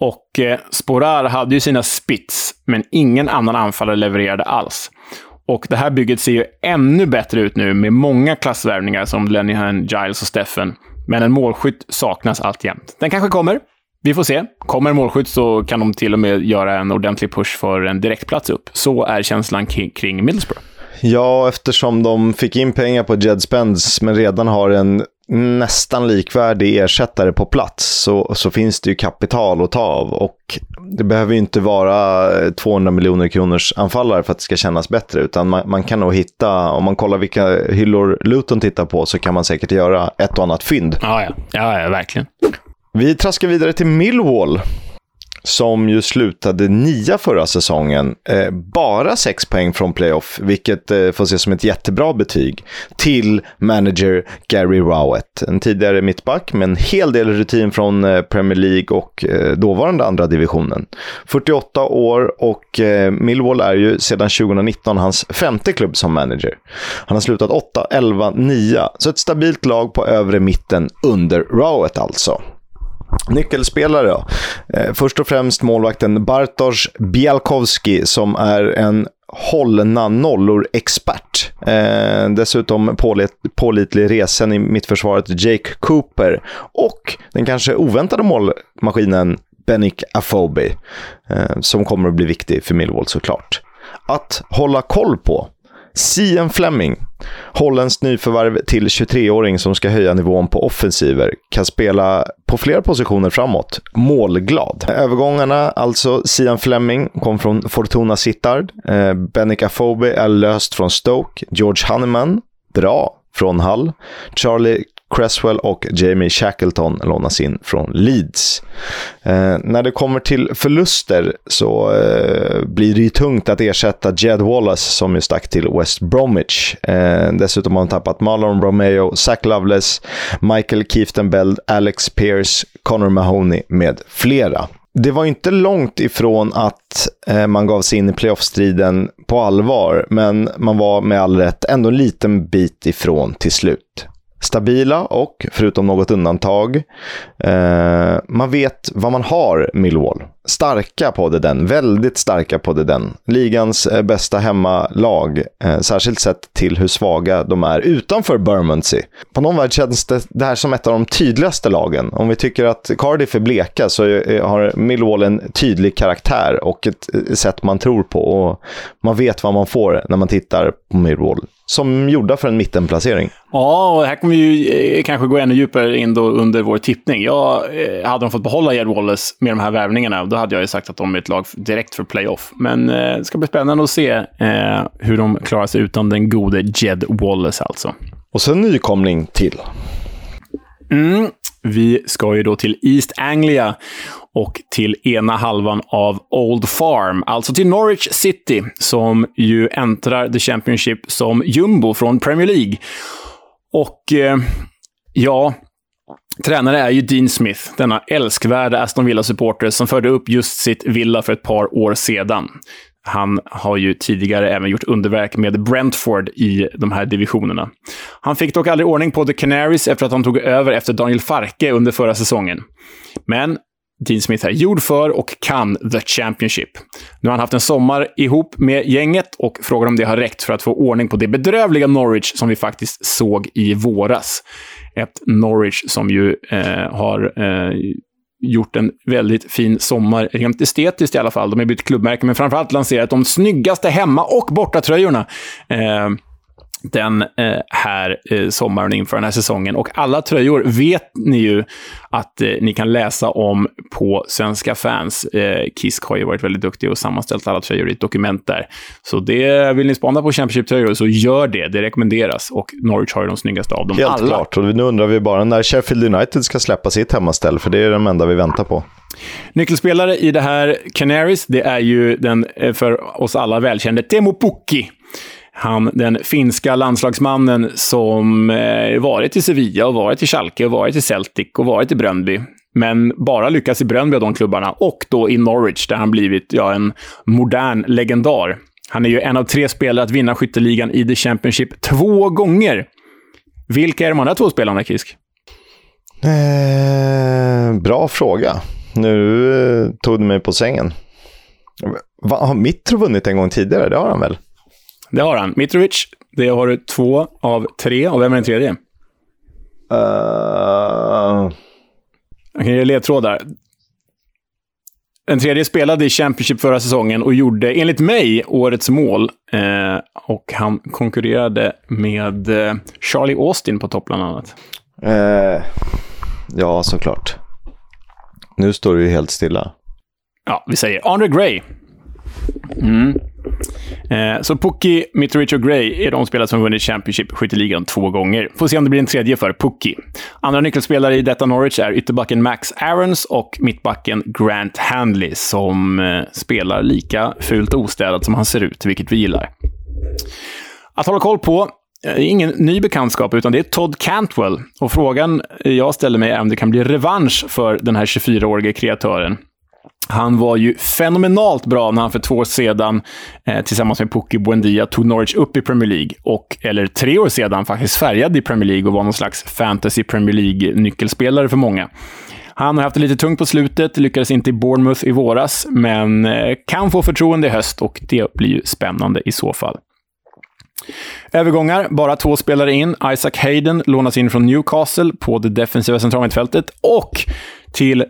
Och eh, Sporar hade ju sina spits, men ingen annan anfallare levererade alls. Och det här bygget ser ju ännu bättre ut nu med många klassvärvningar som Lennyhan, Giles och Steffen. Men en målskytt saknas alltjämt. Den kanske kommer. Vi får se. Kommer en målskytt så kan de till och med göra en ordentlig push för en direktplats upp. Så är känslan kring Middlesbrough. Ja, eftersom de fick in pengar på Jed Spence men redan har en nästan likvärdig ersättare på plats så, så finns det ju kapital att ta av. Och det behöver ju inte vara 200 miljoner kronors anfallare för att det ska kännas bättre. Utan man, man, kan nog hitta, om man kollar vilka hyllor Luton tittar på så kan man säkert göra ett och annat fynd. Ja, ja, ja, ja verkligen. Vi traskar vidare till Millwall som ju slutade nia förra säsongen. Eh, bara sex poäng från playoff, vilket eh, får ses som ett jättebra betyg, till manager Gary Rowett. En tidigare mittback med en hel del rutin från eh, Premier League och eh, dåvarande andra divisionen. 48 år och eh, Millwall är ju sedan 2019 hans femte klubb som manager. Han har slutat 8, 11, 9, så ett stabilt lag på övre mitten under Rowett alltså. Nyckelspelare då. Eh, först och främst målvakten Bartosz Bialkowski som är en hållna nollor-expert. Eh, dessutom pålit, pålitlig resen i mittförsvaret Jake Cooper och den kanske oväntade målmaskinen Benik Afobi eh, som kommer att bli viktig för Millwall såklart. Att hålla koll på Sian Fleming, holländskt nyförvärv till 23-åring som ska höja nivån på offensiver, kan spela på flera positioner framåt. Målglad. Övergångarna, alltså Sian Fleming, kom från Fortuna Sittard. Eh, Benica Afobe är löst från Stoke. George Hanneman, bra från Hull. Charlie Cresswell och Jamie Shackleton lånas in från Leeds. Eh, när det kommer till förluster så eh, blir det ju tungt att ersätta Jed Wallace som ju stack till West Bromwich. Eh, dessutom har han tappat Marlon Romeo, Zach Loveless, Michael Kieftenbeld, Alex Pierce, Connor Mahoney med flera. Det var inte långt ifrån att eh, man gav sig in i playoffstriden på allvar, men man var med all rätt ändå en liten bit ifrån till slut stabila och, förutom något undantag, eh, man vet vad man har Millwall. Starka på det den, väldigt starka på det den. Ligans eh, bästa hemmalag, eh, särskilt sett till hur svaga de är utanför Bermondsey. På någon värld känns det, det här som ett av de tydligaste lagen. Om vi tycker att Cardiff är bleka så är, har Millwall en tydlig karaktär och ett, ett sätt man tror på. Och man vet vad man får när man tittar på Millwall som gjorda för en mittenplacering. Ja, och här kommer vi ju eh, kanske gå ännu djupare in då under vår tippning. Jag, eh, hade de fått behålla Jed Wallace med de här värvningarna, då hade jag ju sagt att de är ett lag direkt för playoff. Men eh, det ska bli spännande att se eh, hur de klarar sig utan den gode Jed Wallace alltså. Och så en nykomling till. Mm. Vi ska ju då till East Anglia och till ena halvan av Old Farm, alltså till Norwich City, som ju äntrar the Championship som jumbo från Premier League. Och eh, ja, Tränare är ju Dean Smith, denna älskvärda Aston Villa-supporter som förde upp just sitt Villa för ett par år sedan. Han har ju tidigare även gjort underverk med Brentford i de här divisionerna. Han fick dock aldrig ordning på The Canaries efter att han tog över efter Daniel Farke under förra säsongen. Men Dean Smith är gjord för och kan The Championship. Nu har han haft en sommar ihop med gänget och frågar om det har räckt för att få ordning på det bedrövliga Norwich som vi faktiskt såg i våras. Ett Norwich som ju eh, har eh, gjort en väldigt fin sommar, rent estetiskt i alla fall. De har bytt klubbmärke, men framförallt lanserat de snyggaste hemma och bortatröjorna. Eh, den eh, här eh, sommaren inför den här säsongen. Och alla tröjor vet ni ju att eh, ni kan läsa om på Svenska fans. Kisk har ju varit väldigt duktig och sammanställt alla tröjor i ett dokument där. Så det vill ni spana på Championship-tröjor så gör det. Det rekommenderas. Och Norwich har ju de snyggaste av dem Helt alla. klart. Och nu undrar vi bara när Sheffield United ska släppa sitt hemmaställ, för det är de enda vi väntar på. Nyckelspelare i det här Canaries, det är ju den för oss alla välkände Temo Pukki. Han, den finska landslagsmannen som eh, varit i Sevilla, och varit i Schalke, och varit i Celtic och varit i Bröndby. Men bara lyckats i Bröndby av de klubbarna. Och då i Norwich, där han blivit ja, en modern legendar. Han är ju en av tre spelare att vinna skytteligan i The Championship två gånger. Vilka är de andra två spelarna, Kisk? Eh, bra fråga. Nu eh, tog du mig på sängen. Va, har Mitro vunnit en gång tidigare? Det har han väl? Det har han. Mitrovic, det har du två av tre. Och vem är den tredje? Uh... Jag kan ge ledtrådar. Den tredje spelade i Championship förra säsongen och gjorde, enligt mig, årets mål. Eh, och han konkurrerade med eh, Charlie Austin på topp, bland annat. Uh, ja, såklart. Nu står du ju helt stilla. Ja, vi säger Andre Gray. Mm. Eh, så Pukki, Mitrovic och Gray är de spelare som vunnit Championship skytteligan två gånger. Får se om det blir en tredje för Pukki. Andra nyckelspelare i detta Norwich är ytterbacken Max Aarons och mittbacken Grant Handley, som eh, spelar lika fult ostädat som han ser ut, vilket vi gillar. Att hålla koll på eh, är ingen ny bekantskap, utan det är Todd Cantwell. Och frågan jag ställer mig är om det kan bli revansch för den här 24-årige kreatören. Han var ju fenomenalt bra när han för två år sedan eh, tillsammans med Pukki Buendia tog Norwich upp i Premier League. Och, eller tre år sedan faktiskt färgade i Premier League och var någon slags fantasy Premier League-nyckelspelare för många. Han har haft det lite tungt på slutet, lyckades inte i Bournemouth i våras, men eh, kan få förtroende i höst och det blir ju spännande i så fall. Övergångar, bara två spelare in. Isaac Hayden lånas in från Newcastle på det defensiva centralmittfältet och till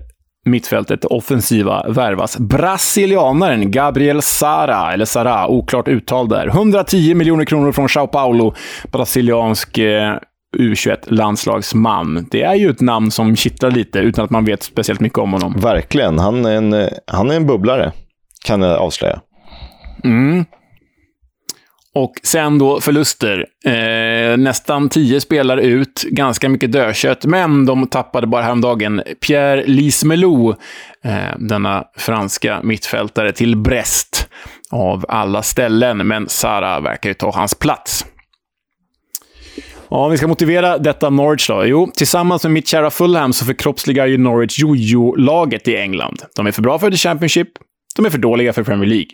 mittfältet, offensiva, värvas brasilianaren Gabriel Sara, eller Sara, oklart uttal där. 110 miljoner kronor från Sao Paulo, brasiliansk eh, U21-landslagsman. Det är ju ett namn som kittlar lite utan att man vet speciellt mycket om honom. Verkligen. Han är en, han är en bubblare, kan jag avslöja. Mm. Och sen då förluster. Eh, nästan tio spelare ut, ganska mycket dödkött, men de tappade bara häromdagen Pierre Lismelou, eh, denna franska mittfältare, till Brest av alla ställen. Men Sara verkar ju ta hans plats. Ja, vi ska motivera detta Norwich då. Jo, tillsammans med mitt kära Fulham så förkroppsligar ju Norwich jojo-laget i England. De är för bra för The Championship, de är för dåliga för Premier League.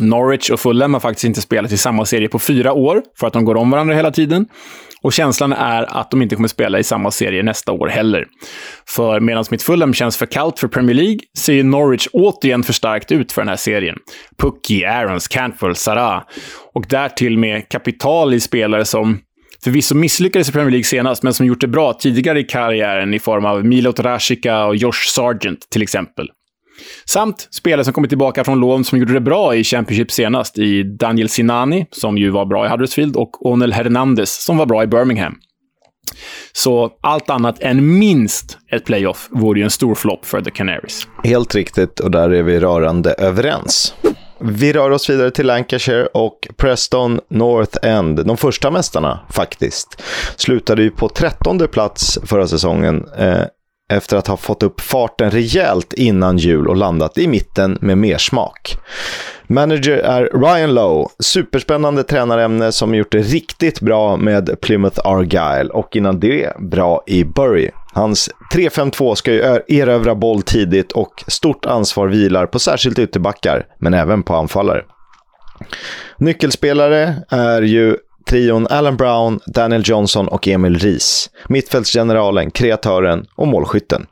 Norwich och Fulham har faktiskt inte spelat i samma serie på fyra år, för att de går om varandra hela tiden. Och känslan är att de inte kommer spela i samma serie nästa år heller. För medan mitt Fulham känns för kallt för Premier League, ser Norwich återigen för starkt ut för den här serien. Pucky, Aarons, Cantwell, Sarah. Och därtill med kapital i spelare som förvisso misslyckades i Premier League senast, men som gjort det bra tidigare i karriären i form av Milot Rashica och Josh Sargent till exempel. Samt spelare som kommit tillbaka från lån som gjorde det bra i Championship senast i Daniel Sinani, som ju var bra i Huddersfield, och Onel Hernandez, som var bra i Birmingham. Så allt annat än minst ett playoff vore ju en stor flopp för The Canaries. Helt riktigt, och där är vi rörande överens. Vi rör oss vidare till Lancashire och Preston North End, de första mästarna faktiskt, slutade ju på trettonde plats förra säsongen. Eh, efter att ha fått upp farten rejält innan jul och landat i mitten med mer smak. Manager är Ryan Lowe, superspännande tränarämne som gjort det riktigt bra med Plymouth Argyle och innan det bra i Bury. Hans 3-5-2 ska ju erövra boll tidigt och stort ansvar vilar på särskilt ytterbackar, men även på anfallare. Nyckelspelare är ju trion Alan Brown, Daniel Johnson och Emil Ries. Mittfältsgeneralen, kreatören och målskytten.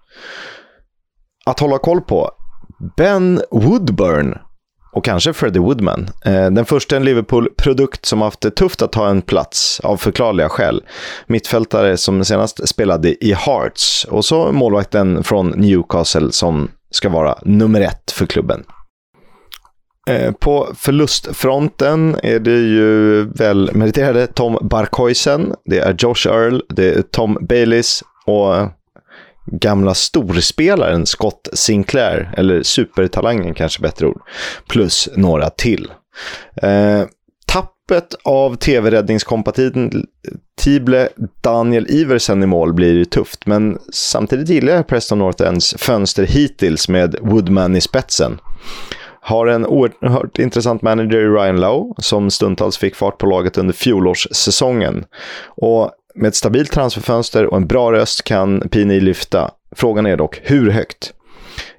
Att hålla koll på. Ben Woodburn och kanske Freddie Woodman. Eh, den första en Liverpool-produkt som haft det tufft att ta en plats av förklarliga skäl. Mittfältare som senast spelade i Hearts och så målvakten från Newcastle som ska vara nummer ett för klubben. Eh, på förlustfronten är det ju väl meriterade Tom Barkhuisen, det är Josh Earl, det är Tom Baileys och gamla storspelaren Scott Sinclair, eller supertalangen kanske bättre ord, plus några till. Eh, tappet av tv-räddningskompatible Daniel Iversen i mål blir ju tufft, men samtidigt gillar jag Preston North Ends fönster hittills med Woodman i spetsen. Har en oerhört intressant manager i Ryan Lowe som stundtals fick fart på laget under fjolårssäsongen. Och med ett stabilt transferfönster och en bra röst kan Pini lyfta. Frågan är dock hur högt?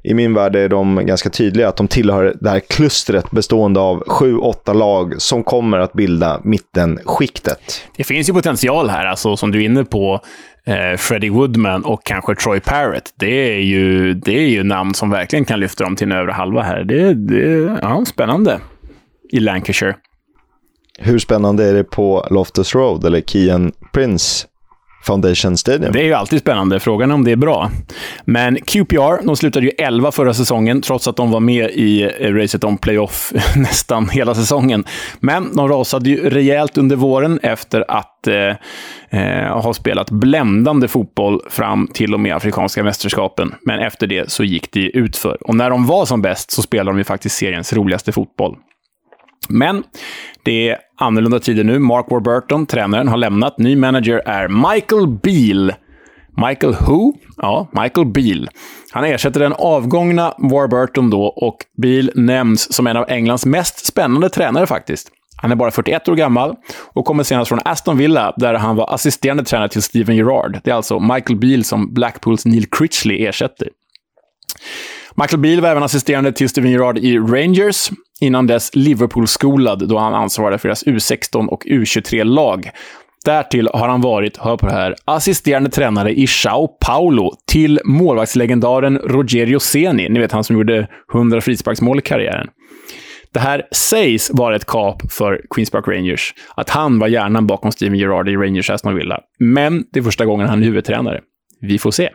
I min värld är de ganska tydliga att de tillhör det här klustret bestående av sju, åtta lag som kommer att bilda mittenskiktet. Det finns ju potential här, alltså, som du är inne på eh, Freddie Woodman och kanske Troy Parrott. Det är, ju, det är ju namn som verkligen kan lyfta dem till en övre halva här. Det, det ja, spännande i Lancashire. Hur spännande är det på Loftus Road eller Kian Prince Foundation Stadium. Det är ju alltid spännande. Frågan är om det är bra. Men QPR, de slutade ju 11 förra säsongen, trots att de var med i eh, racet om playoff nästan hela säsongen. Men de rasade ju rejält under våren efter att eh, eh, ha spelat bländande fotboll fram till och med Afrikanska mästerskapen. Men efter det så gick det utför. Och när de var som bäst så spelade de ju faktiskt seriens roligaste fotboll. Men det är annorlunda tider nu. Mark Warburton, tränaren, har lämnat. Ny manager är Michael Beal. Michael who? Ja, Michael Beal. Han ersätter den avgångna Warburton då och Beal nämns som en av Englands mest spännande tränare faktiskt. Han är bara 41 år gammal och kommer senast från Aston Villa, där han var assisterande tränare till Steven Gerrard. Det är alltså Michael Beal som Blackpools Neil Critchley ersätter. Michael Beal var även assisterande till Steven Gerrard i Rangers, innan dess Liverpool-skolad då han ansvarade för deras U16 och U23-lag. Därtill har han varit, hör på det här, assisterande tränare i Sao Paulo till målvaktslegendaren Rogerio Seni. Ni vet han som gjorde 100 frisparksmål i karriären. Det här sägs vara ett kap för Queens Park Rangers. Att han var hjärnan bakom Steven Gerrard i Rangers Aston Villa. Men det är första gången han är huvudtränare. Vi får se.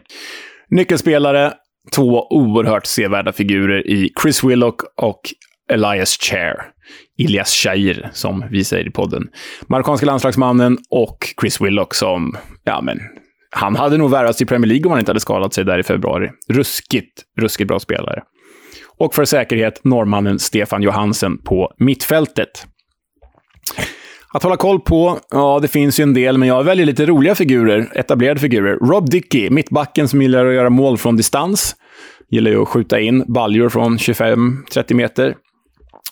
Nyckelspelare, två oerhört sevärda figurer i Chris Willock och Elias Chair. Ilias Shair, som vi säger i podden. Marockanska landslagsmannen och Chris Willock som, ja men, han hade nog värvats till Premier League om han inte hade skadat sig där i februari. Ruskigt, ruskigt bra spelare. Och för säkerhet norrmannen Stefan Johansen på mittfältet. Att hålla koll på, ja, det finns ju en del, men jag väljer lite roliga figurer, etablerade figurer. Rob Dickey, mittbacken som gillar att göra mål från distans. Gillar ju att skjuta in baljor från 25-30 meter.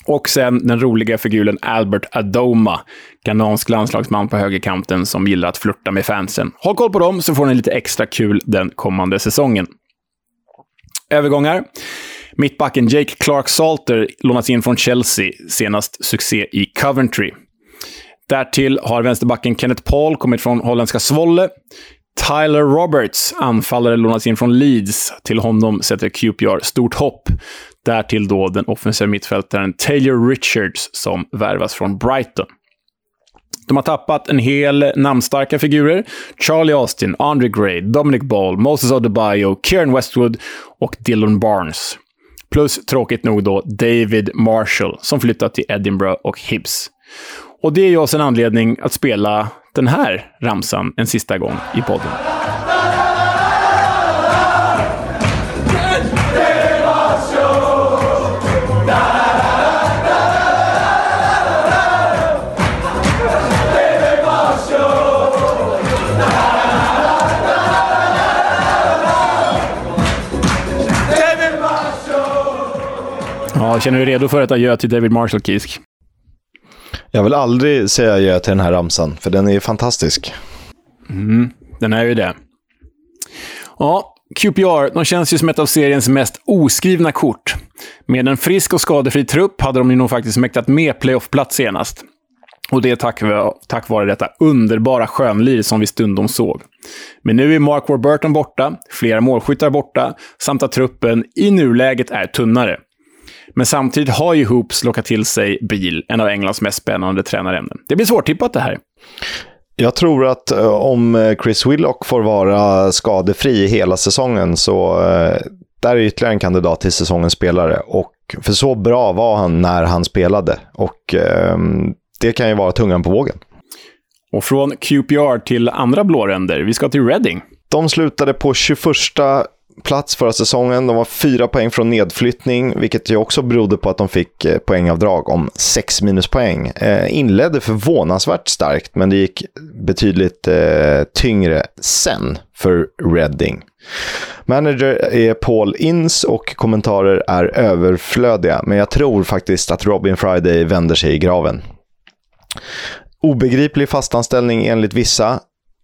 Och sen den roliga figuren Albert Adoma, ghanansk landslagsman på högerkanten som gillar att flirta med fansen. Håll koll på dem så får ni lite extra kul den kommande säsongen. Övergångar. Mittbacken Jake Clark-Salter lånas in från Chelsea, senast succé i Coventry. Därtill har vänsterbacken Kenneth Paul kommit från holländska Svolle. Tyler Roberts, anfallare, lånats in från Leeds. Till honom sätter QPR stort hopp. Därtill då den offensiva mittfältaren Taylor Richards som värvas från Brighton. De har tappat en hel namnstarka figurer. Charlie Austin, Andre Gray, Dominic Ball, Moses Odebayo, Kieran Westwood och Dylan Barnes. Plus, tråkigt nog då, David Marshall som flyttat till Edinburgh och Hibs. Och det ger oss en anledning att spela den här ramsan en sista gång i podden. Ja, känner du dig redo för att adjö till David Marshall, Kisk? Jag vill aldrig säga adjö till den här ramsan, för den är fantastisk. Mm, den är ju det. Ja, QPR, de känns ju som ett av seriens mest oskrivna kort. Med en frisk och skadefri trupp hade de ju nog faktiskt mäktat med playoff-plats senast. Och det är tack, tack vare detta underbara skönlir som vi stundom såg. Men nu är Mark Warburton borta, flera målskyttar borta, samt att truppen i nuläget är tunnare. Men samtidigt har ju Hoops lockat till sig Biel, en av Englands mest spännande tränarämnen. Det blir svårtippat det här. Jag tror att uh, om Chris Willock får vara skadefri hela säsongen så uh, där är ytterligare en kandidat till säsongens spelare. Och för så bra var han när han spelade. Och uh, det kan ju vara tungan på vågen. Och från QPR till andra blåränder. Vi ska till Reading. De slutade på 21 plats förra säsongen. De var fyra poäng från nedflyttning, vilket ju också berodde på att de fick eh, poängavdrag om sex minuspoäng. Eh, inledde förvånansvärt starkt, men det gick betydligt eh, tyngre sen för Reading. Manager är Paul Inns och kommentarer är överflödiga, men jag tror faktiskt att Robin Friday vänder sig i graven. Obegriplig fastanställning enligt vissa,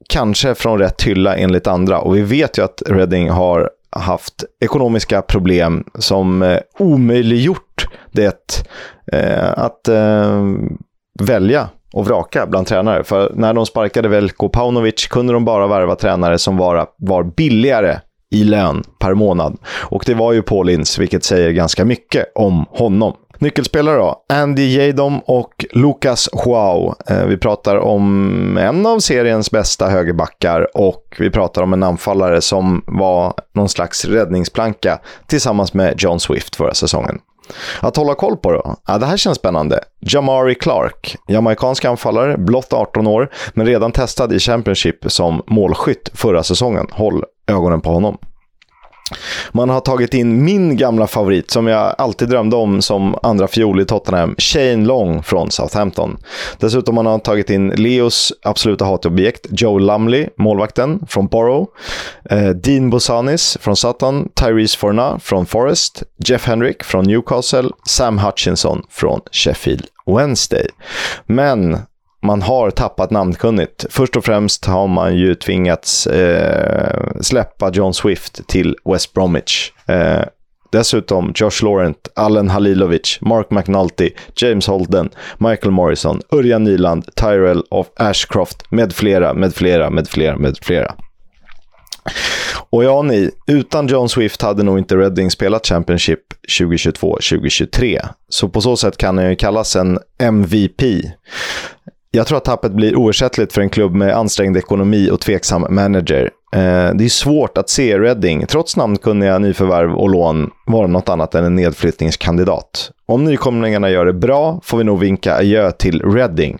kanske från rätt hylla enligt andra. Och vi vet ju att Reading har haft ekonomiska problem som eh, omöjliggjort det eh, att eh, välja och vraka bland tränare. För när de sparkade Velko Paunovic kunde de bara värva tränare som var, var billigare i lön per månad. Och det var ju Paulins, vilket säger ganska mycket om honom. Nyckelspelare då? Andy Jadom och Lucas Joao. Eh, vi pratar om en av seriens bästa högerbackar och vi pratar om en anfallare som var någon slags räddningsplanka tillsammans med John Swift förra säsongen. Att hålla koll på då? Ja, det här känns spännande. Jamari Clark, jamaikansk anfallare, blott 18 år, men redan testad i Championship som målskytt förra säsongen. Håll ögonen på honom. Man har tagit in min gamla favorit, som jag alltid drömde om som andra fiol i Tottenham, Shane Long från Southampton. Dessutom har man tagit in Leos absoluta hatobjekt, Joe Lumley, målvakten från Borough, eh, Dean Bosanis från Sutton, Tyrese Forna från Forest, Jeff Henrik från Newcastle, Sam Hutchinson från Sheffield Wednesday. Men man har tappat namnkunnigt. Först och främst har man ju tvingats eh, släppa John Swift till West Bromwich. Eh, dessutom Josh Laurent, Allen Halilovic, Mark McNulty, James Holden, Michael Morrison, Örjan Nyland, Tyrell of Ashcroft med flera, med flera, med flera, med flera. Och ja, ni, utan John Swift hade nog inte Reading spelat Championship 2022-2023. Så på så sätt kan han ju kallas en MVP. Jag tror att tappet blir oersättligt för en klubb med ansträngd ekonomi och tveksam manager. Eh, det är svårt att se Reading, trots namnkunniga nyförvärv och lån, vara något annat än en nedflyttningskandidat. Om nykomlingarna gör det bra får vi nog vinka adjö till Reading.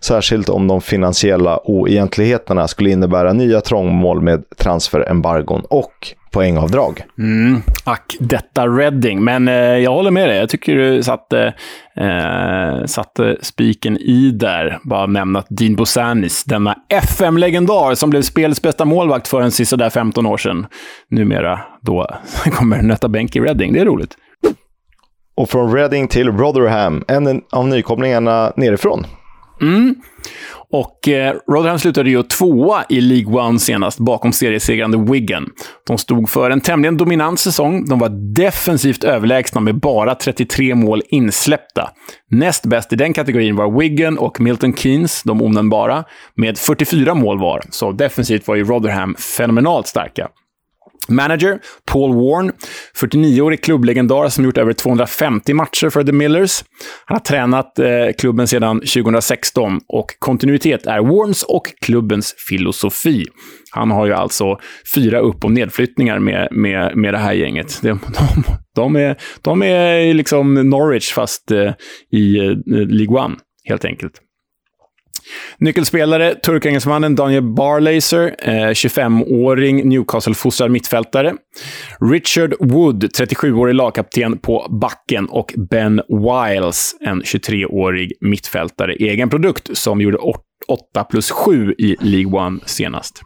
Särskilt om de finansiella oegentligheterna skulle innebära nya trångmål med transferembargon och poängavdrag. Mm, ack, detta Reading. Men eh, jag håller med dig. Jag tycker du satte, eh, satte spiken i där. Bara nämna att Dean Bosanis, denna FM-legendar som blev spelets bästa målvakt för förrän sisådär 15 år sedan, numera då kommer nöta bänk i Reading. Det är roligt. Och från Reading till Rotherham, en av nykomlingarna nerifrån. Mm. Och eh, Rotherham slutade ju tvåa i League One senast, bakom seriesegrande Wigan. De stod för en tämligen dominant säsong. De var defensivt överlägsna med bara 33 mål insläppta. Näst bäst i den kategorin var Wigan och Milton Keynes, de onämnbara, med 44 mål var. Så defensivt var ju Rotherham fenomenalt starka. Manager Paul Warren, 49-årig klubblegendar som gjort över 250 matcher för The Millers. Han har tränat eh, klubben sedan 2016 och kontinuitet är Warrens och klubbens filosofi. Han har ju alltså fyra upp och nedflyttningar med, med, med det här gänget. De, de, de är, de är liksom Norwich fast eh, i eh, League One, helt enkelt. Nyckelspelare, turkengelsmannen Daniel Barlaser, eh, 25-åring Newcastle-fostrad mittfältare. Richard Wood, 37-årig lagkapten på backen. Och Ben Wiles, en 23-årig mittfältare. Egen produkt som gjorde 8 plus 7 i League One senast.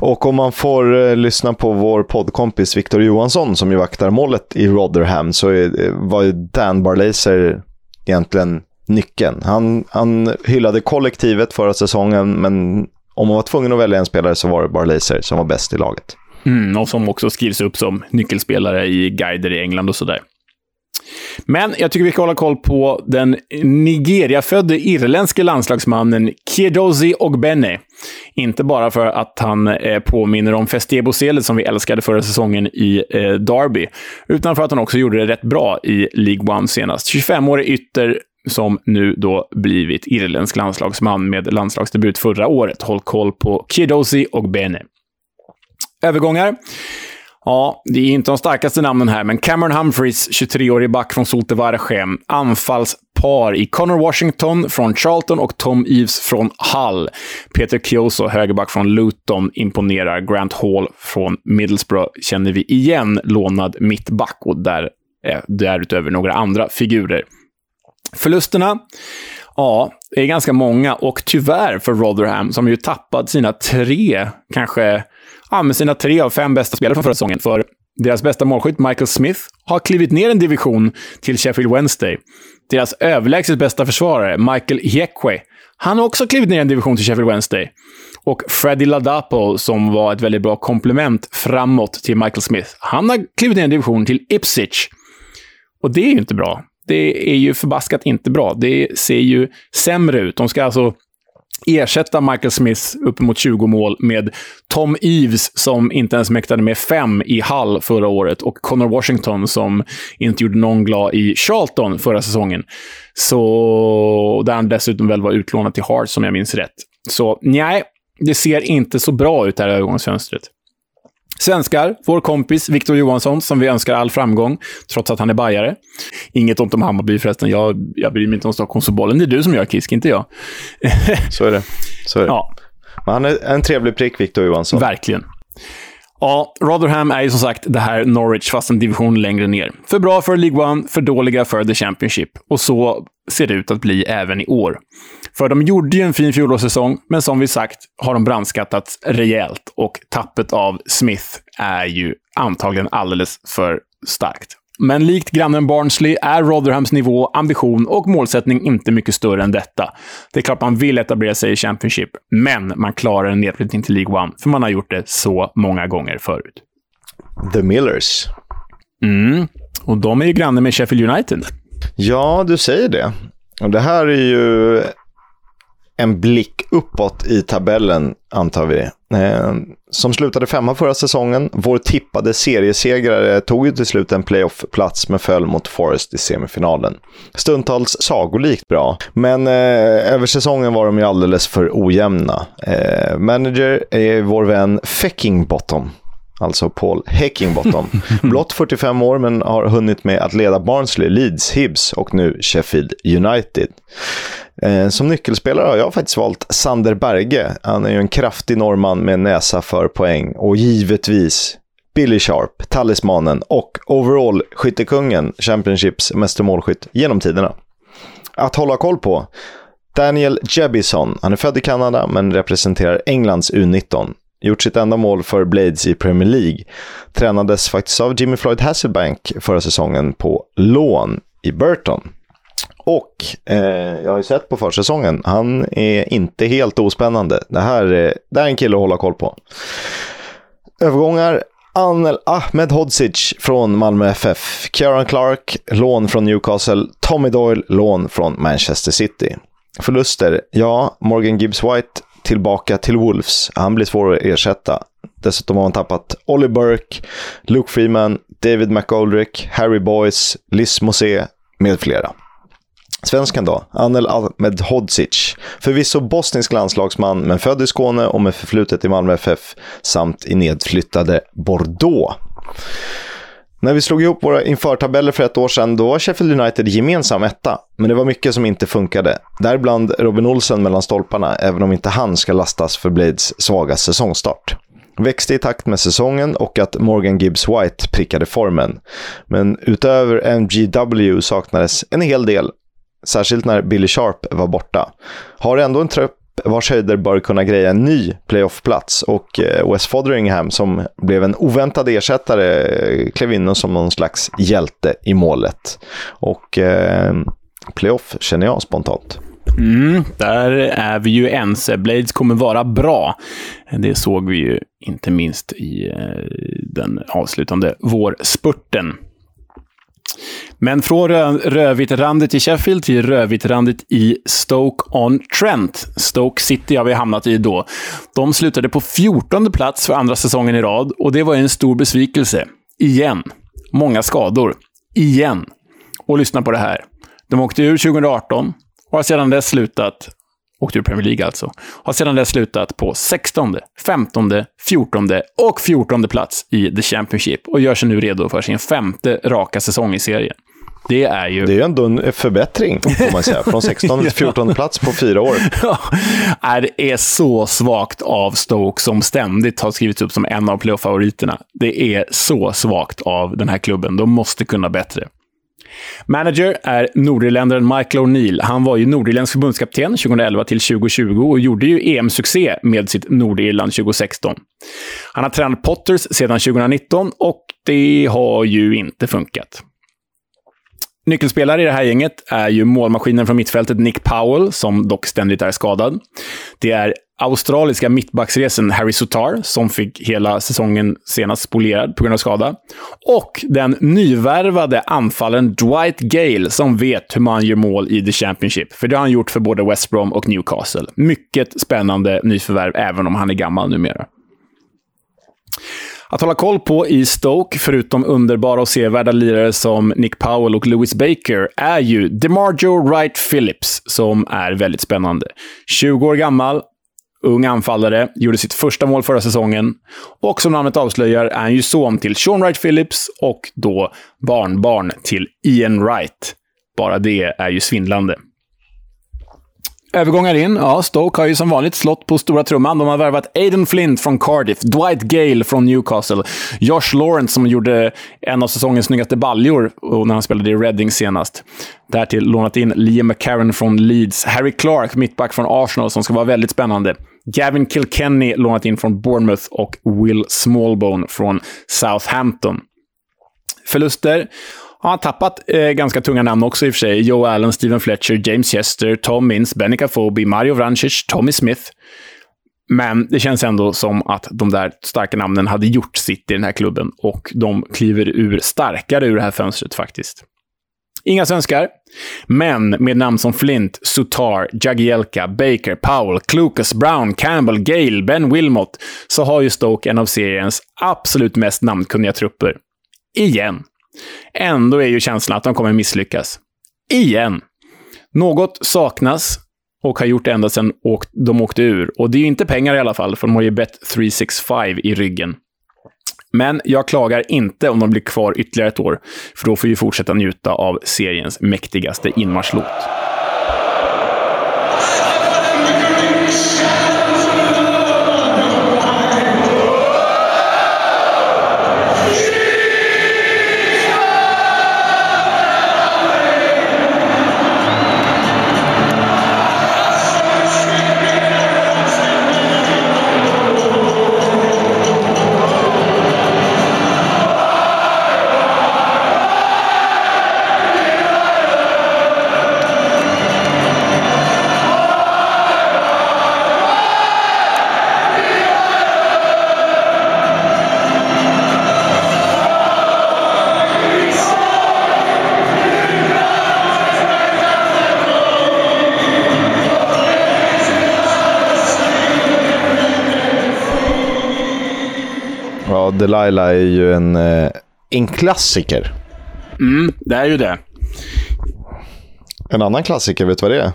Och om man får eh, lyssna på vår poddkompis Victor Johansson som ju vaktar målet i Rotherham så är, eh, var ju Dan Barlaser egentligen nyckeln. Han, han hyllade kollektivet förra säsongen, men om man var tvungen att välja en spelare så var det bara Laser som var bäst i laget. Mm, och som också skrivs upp som nyckelspelare i guider i England och sådär. Men jag tycker vi ska hålla koll på den Nigeria-födde irländske landslagsmannen Kiedozi Ogbene. Inte bara för att han eh, påminner om Festebo som vi älskade förra säsongen i eh, Derby, utan för att han också gjorde det rätt bra i League One senast. 25-årig ytter som nu då blivit irländsk landslagsman med landslagsdebut förra året. Håll koll på Kiedosi Ogbene. Övergångar. Ja, det är inte de starkaste namnen här, men Cameron Humphreys, 23-årig back från Zulte Vargem. Anfallspar i Connor Washington från Charlton och Tom Eves från Hull. Peter Kioso, högerback från Luton, imponerar. Grant Hall från Middlesbrough känner vi igen, lånad mittback och där, eh, därutöver några andra figurer. Förlusterna? Ja, det är ganska många och tyvärr för Rotherham som ju tappat sina tre, kanske, ja, med sina tre av fem bästa spelare från förra säsongen. För deras bästa målskytt, Michael Smith, har klivit ner en division till Sheffield Wednesday. Deras överlägset bästa försvarare, Michael Hiekwe, han har också klivit ner en division till Sheffield Wednesday. Och Freddie Ladapo, som var ett väldigt bra komplement framåt till Michael Smith, han har klivit ner en division till Ipswich. Och det är ju inte bra det är ju förbaskat inte bra. Det ser ju sämre ut. De ska alltså ersätta Michael Smiths uppemot 20 mål med Tom Eves som inte ens mäktade med fem i Hall förra året och Connor Washington som inte gjorde någon glad i Charlton förra säsongen. Så där han dessutom väl var utlånad till Hearts om jag minns rätt. Så nej, det ser inte så bra ut det här övergångsfönstret. Svenskar, vår kompis Victor Johansson, som vi önskar all framgång, trots att han är bajare. Inget ont om Hammarby förresten. Jag, jag bryr mig inte om Stockholmsbollen. Det är du som gör Kisk, inte jag. Så är det. Så är det. Ja. Men han är en trevlig prick, Victor Johansson. Verkligen. Ja, Rotherham är ju som sagt det här Norwich, fast en division längre ner. För bra för League One, för dåliga för The Championship. Och så ser det ut att bli även i år. För de gjorde ju en fin fjolårssäsong, men som vi sagt har de brandskattats rejält. Och tappet av Smith är ju antagligen alldeles för starkt. Men likt grannen Barnsley är Rotherhams nivå, ambition och målsättning inte mycket större än detta. Det är klart man vill etablera sig i Championship, men man klarar en nedflyttning till League One, för man har gjort det så många gånger förut. The Millers. Mm. Och de är ju grannar med Sheffield United. Ja, du säger det. Och det här är ju en blick uppåt i tabellen, antar vi. Eh, som slutade femma förra säsongen. Vår tippade seriesegrare tog ju till slut en playoff-plats men föll mot Forest i semifinalen. Stundtals sagolikt bra, men eh, över säsongen var de ju alldeles för ojämna. Eh, manager är vår vän Feckingbottom. Alltså Paul Heckingbottom. Blott 45 år men har hunnit med att leda Barnsley, Leeds, Hibs och nu Sheffield United. Eh, som nyckelspelare har jag faktiskt valt Sander Berge. Han är ju en kraftig norrman med näsa för poäng. Och givetvis Billy Sharp, talismanen och overall skyttekungen, Championships mästermålskytt genom tiderna. Att hålla koll på. Daniel Jebison, han är född i Kanada men representerar Englands U19. Gjort sitt enda mål för Blades i Premier League. Tränades faktiskt av Jimmy Floyd Hasselbank förra säsongen på lån i Burton. Och eh, jag har ju sett på försäsongen, han är inte helt ospännande. Det här, är, det här är en kille att hålla koll på. Övergångar. Anel Ahmed Hodzic från Malmö FF. Kieran Clark, lån från Newcastle. Tommy Doyle, lån från Manchester City. Förluster. Ja, Morgan Gibbs White tillbaka till Wolves. Han blir svår att ersätta. Dessutom har man tappat Ollie Burke, Luke Freeman, David McGoldrick, Harry Boyce, Liz Mosé med flera. Svensken då? Anel Ahmedhodzic. Förvisso bosnisk landslagsman, men född i Skåne och med förflutet i Malmö FF samt i nedflyttade Bordeaux. När vi slog ihop våra införtabeller för ett år sedan, då var Sheffield United gemensam etta. Men det var mycket som inte funkade. Däribland Robin Olsen mellan stolparna, även om inte han ska lastas för Blades svaga säsongstart. Växte i takt med säsongen och att Morgan Gibbs White prickade formen. Men utöver MGW saknades en hel del särskilt när Billy Sharp var borta. Har ändå en trupp vars höjder bör kunna greja en ny playoffplats och eh, West Fotheringham som blev en oväntad ersättare eh, klev in som någon slags hjälte i målet. Och eh, playoff känner jag spontant. Mm, där är vi ju ense. Blades kommer vara bra. Det såg vi ju inte minst i eh, den avslutande vårspurten. Men från rö rödvitrandet i Sheffield till rödvitrandet i Stoke-on-Trent. Stoke City har vi hamnat i då. De slutade på 14 plats för andra säsongen i rad och det var en stor besvikelse. Igen. Många skador. Igen. Och lyssna på det här. De åkte ur 2018 och har sedan dess slutat åkte ur Premier League alltså, har sedan dess slutat på 16, 15, 14 och 14 plats i The Championship och gör sig nu redo för sin femte raka säsong i serien. Det är ju... Det är ju ändå en förbättring, får man säga. Från 16 till 14 plats på fyra år. ja, det är så svagt av Stoke, som ständigt har skrivits upp som en av playoff-favoriterna. Det är så svagt av den här klubben. De måste kunna bättre. Manager är nordirländaren Michael O'Neill. Han var ju nordirländsk förbundskapten 2011 till 2020 och gjorde ju EM-succé med sitt Nordirland 2016. Han har tränat Potters sedan 2019 och det har ju inte funkat. Nyckelspelare i det här gänget är ju målmaskinen från mittfältet Nick Powell, som dock ständigt är skadad. Det är australiska mittbacksresen Harry Sotar, som fick hela säsongen senast spolierad på grund av skada. Och den nyvärvade anfallaren Dwight Gale, som vet hur man gör mål i The Championship. För det har han gjort för både West Brom och Newcastle. Mycket spännande nyförvärv, även om han är gammal numera. Att hålla koll på i Stoke, förutom underbara och sevärda lirare som Nick Powell och Lewis Baker, är ju DeMarjo Wright Phillips, som är väldigt spännande. 20 år gammal, ung anfallare, gjorde sitt första mål förra säsongen. Och som namnet avslöjar är han ju son till Sean Wright Phillips och då barnbarn till Ian Wright. Bara det är ju svindlande. Övergångar in. Ja, Stoke har ju som vanligt slått på stora trumman. De har värvat Aiden Flint från Cardiff, Dwight Gale från Newcastle, Josh Lawrence som gjorde en av säsongens snyggaste baljor när han spelade i Reading senast. Därtill lånat in Liam McCarron från Leeds, Harry Clark, mittback från Arsenal, som ska vara väldigt spännande. Gavin Kilkenny lånat in från Bournemouth och Will Smallbone från Southampton. Förluster han har tappat eh, ganska tunga namn också i och för sig. Joe Allen, Steven Fletcher, James Chester, Tom Mintz, Benny Cafobi, Mario Vrancic, Tommy Smith. Men det känns ändå som att de där starka namnen hade gjort sitt i den här klubben och de kliver ur starkare ur det här fönstret faktiskt. Inga svenskar, men med namn som Flint, Sutar, Jagielka, Baker, Powell, Clucas, Brown, Campbell, Gale, Ben Wilmot så har ju Stoke en av seriens absolut mest namnkunniga trupper. Igen. Ändå är ju känslan att de kommer misslyckas. Igen. Något saknas och har gjort det ända sedan de åkte ur. Och det är ju inte pengar i alla fall, för de har ju bet 365 i ryggen. Men jag klagar inte om de blir kvar ytterligare ett år, för då får vi fortsätta njuta av seriens mäktigaste inmarschlåt. Delilah är ju en, eh, en klassiker. Mm, det är ju det. En annan klassiker, vet du vad det är?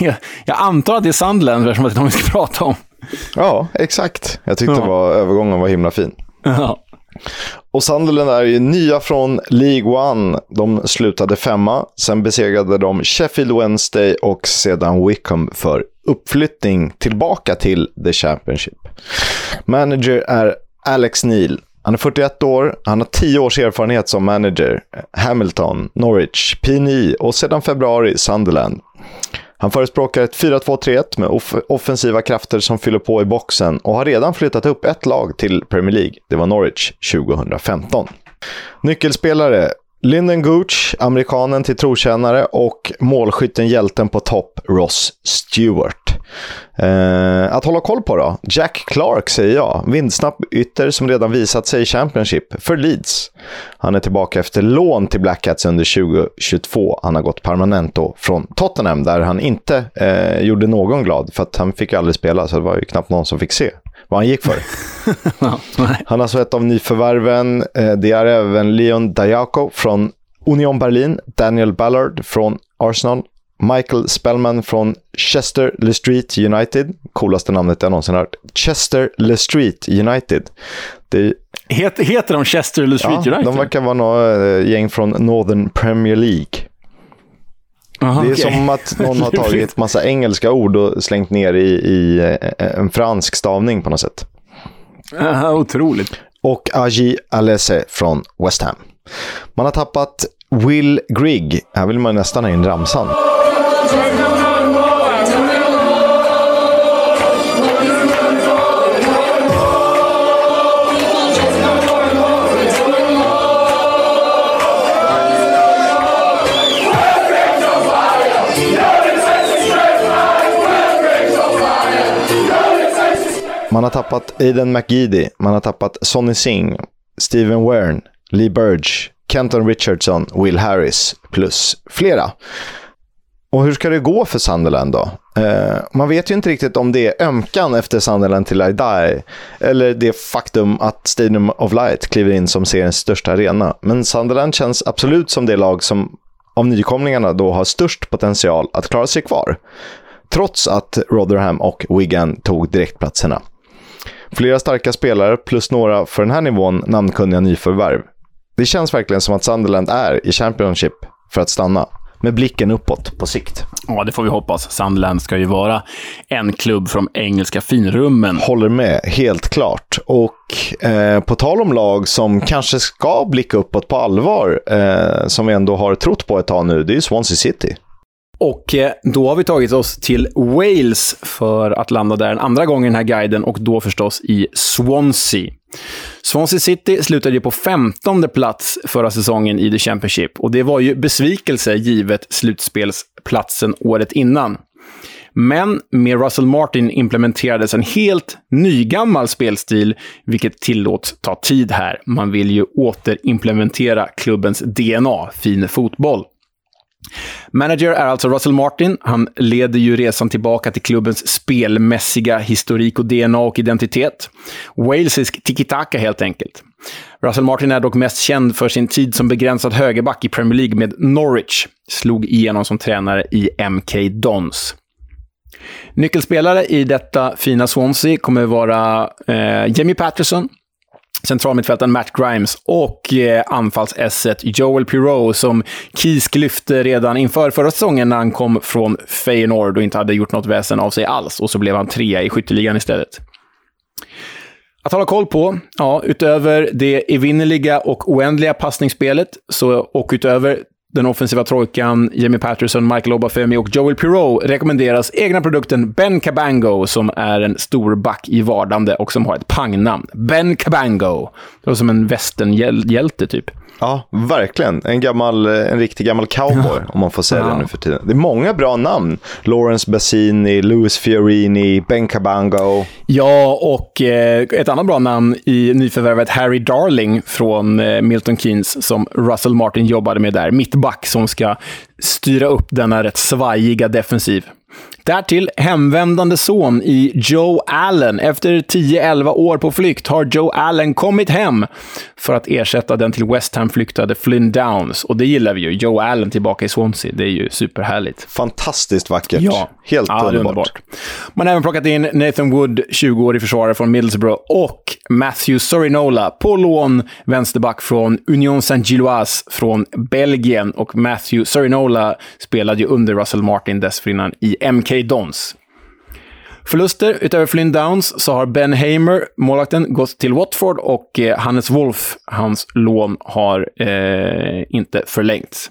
jag, antar att det är Sandland eftersom det är de vi ska prata om. Ja, exakt. Jag tyckte ja. var, övergången var himla fin. Ja. Och Sunderland är ju nya från League One. De slutade femma. Sen besegrade de Sheffield Wednesday och sedan Wickham för uppflyttning tillbaka till The Championship. Manager är Alex Neil. Han är 41 år, han har 10 års erfarenhet som manager. Hamilton, Norwich, PNI och sedan februari Sunderland. Han förespråkar ett 4-2-3-1 med off offensiva krafter som fyller på i boxen och har redan flyttat upp ett lag till Premier League. Det var Norwich 2015. Nyckelspelare Lyndon Gooch, amerikanen till trotjänare och målskytten hjälten på topp, Ross Stewart. Eh, att hålla koll på då? Jack Clark säger jag. Vindsnabb ytter som redan visat sig i Championship för Leeds. Han är tillbaka efter lån till Black Cats under 2022. Han har gått permanent då från Tottenham där han inte eh, gjorde någon glad för att han fick aldrig spela så det var ju knappt någon som fick se vad han gick för. han är alltså ett av nyförvärven. Eh, det är även Leon Dayako från Union Berlin, Daniel Ballard från Arsenal, Michael Spellman från Chester Le Street United. Coolaste namnet jag någonsin hört. Chester Le Street United. Det heter, heter de Chester Le Street ja, United? De verkar vara något eh, gäng från Northern Premier League. Aha, det är okay. som att någon har tagit massa engelska ord och slängt ner i, i eh, en fransk stavning på något sätt. Aha, otroligt. Och Aji Alese från West Ham. Man har tappat Will Grigg. Här vill man nästan ha in ramsan. Man har tappat Aiden McGeady, man har tappat Sonny Singh, Steven Wern, Lee Burge, Kenton Richardson, Will Harris plus flera. Och hur ska det gå för Sunderland då? Eh, man vet ju inte riktigt om det är ömkan efter Sunderland till I die eller det faktum att Stadium of Light kliver in som seriens största arena. Men Sunderland känns absolut som det lag som av nykomlingarna då har störst potential att klara sig kvar. Trots att Rotherham och Wigan tog direktplatserna. Flera starka spelare plus några för den här nivån namnkunniga nyförvärv. Det känns verkligen som att Sunderland är i Championship för att stanna. med blicken uppåt på sikt. Ja, det får vi hoppas. Sunderland ska ju vara en klubb från engelska finrummen. Håller med, helt klart. Och eh, på tal om lag som kanske ska blicka uppåt på allvar, eh, som vi ändå har trott på ett tag nu, det är ju Swansea City. Och eh, då har vi tagit oss till Wales för att landa där en andra gång i den här guiden och då förstås i Swansea. Swansea City slutade ju på 15 plats förra säsongen i The Championship och det var ju besvikelse givet slutspelsplatsen året innan. Men med Russell Martin implementerades en helt nygammal spelstil, vilket tillåts ta tid här. Man vill ju återimplementera klubbens DNA, fin fotboll. Manager är alltså Russell Martin. Han leder ju resan tillbaka till klubbens spelmässiga historik och DNA och identitet. Walesisk tiki-taka helt enkelt. Russell Martin är dock mest känd för sin tid som begränsad högerback i Premier League med Norwich. Slog igenom som tränare i MK Dons. Nyckelspelare i detta fina Swansea kommer vara eh, Jamie Patterson, centralmittfältaren Matt Grimes och eh, anfallsesset Joel Pirou som Kisk lyfte redan inför förra säsongen när han kom från Feyenoord och inte hade gjort något väsen av sig alls. Och så blev han trea i skytteligan istället. Att hålla koll på, ja, utöver det evinnerliga och oändliga passningsspelet så, och utöver den offensiva trojkan, Jamie Patterson, Michael Obafemi och Joel Pirou rekommenderas egna produkten Ben Cabango som är en stor back i vardande och som har ett pangnamn. Ben Cabango. Det var som en västernhjälte typ. Ja, verkligen. En, gammal, en riktig gammal cowboy, om man får säga Ja. det nu för tiden. Det är många bra namn. Lawrence Bassini, Louis Fiorini, Ben Cabango. Ja, och eh, ett annat bra namn i nyförvärvet Harry Darling från eh, Milton Keynes som Russell Martin jobbade med där back som ska styra upp denna rätt svajiga defensiv. Därtill hemvändande son i Joe Allen. Efter 10-11 år på flykt har Joe Allen kommit hem för att ersätta den till West Ham flyktade Flynn Downs. Och det gillar vi ju. Joe Allen tillbaka i Swansea. Det är ju superhärligt. Fantastiskt vackert. Ja, Helt ja, underbart. underbart. Man har även plockat in Nathan Wood, 20-årig försvarare från Middlesbrough, och Matthew Sorinola på lån, vänsterback från Union Saint-Gilloise från Belgien. Och Matthew Sorinola spelade ju under Russell Martin dessförinnan i MK Dons. Förluster utöver Flynn Downs så har Ben Hamer, målvakten, gått till Watford och eh, Hannes Wolf, hans lån, har eh, inte förlängts.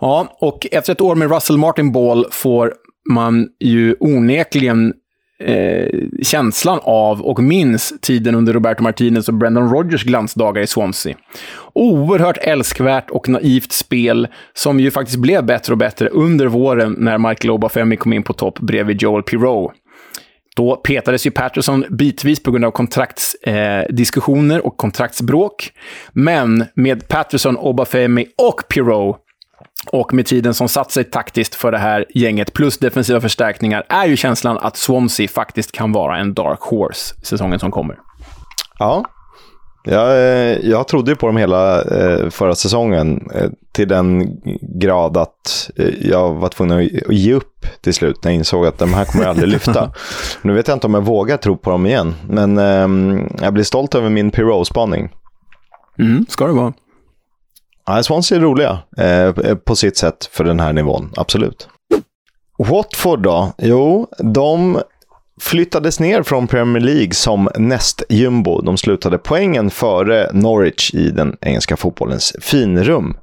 Ja, och efter ett år med Russell Martin Ball får man ju onekligen eh, känslan av och minns tiden under Roberto Martinez och Brendan Rodgers glansdagar i Swansea. Oerhört älskvärt och naivt spel som ju faktiskt blev bättre och bättre under våren när Michael Obafemi kom in på topp bredvid Joel Pirou. Då petades ju Patterson bitvis på grund av kontraktsdiskussioner eh, och kontraktsbråk. Men med Patterson, Obafemi och Pirou och med tiden som satt sig taktiskt för det här gänget, plus defensiva förstärkningar, är ju känslan att Swansea faktiskt kan vara en dark horse säsongen som kommer. Ja. Jag, eh, jag trodde ju på dem hela eh, förra säsongen eh, till den grad att jag var tvungen att att ge upp till slut när jag insåg att de här kommer jag aldrig lyfta. nu vet jag inte om jag vågar tro på dem igen, men ehm, jag blir stolt över min Pirou-spaning. Mm, ska det vara. Ja, Swansea är roliga eh, eh, på sitt sätt för den här nivån, absolut. Watford då? Jo, de flyttades ner från Premier League som näst-jumbo. De slutade poängen före Norwich i den engelska fotbollens finrum.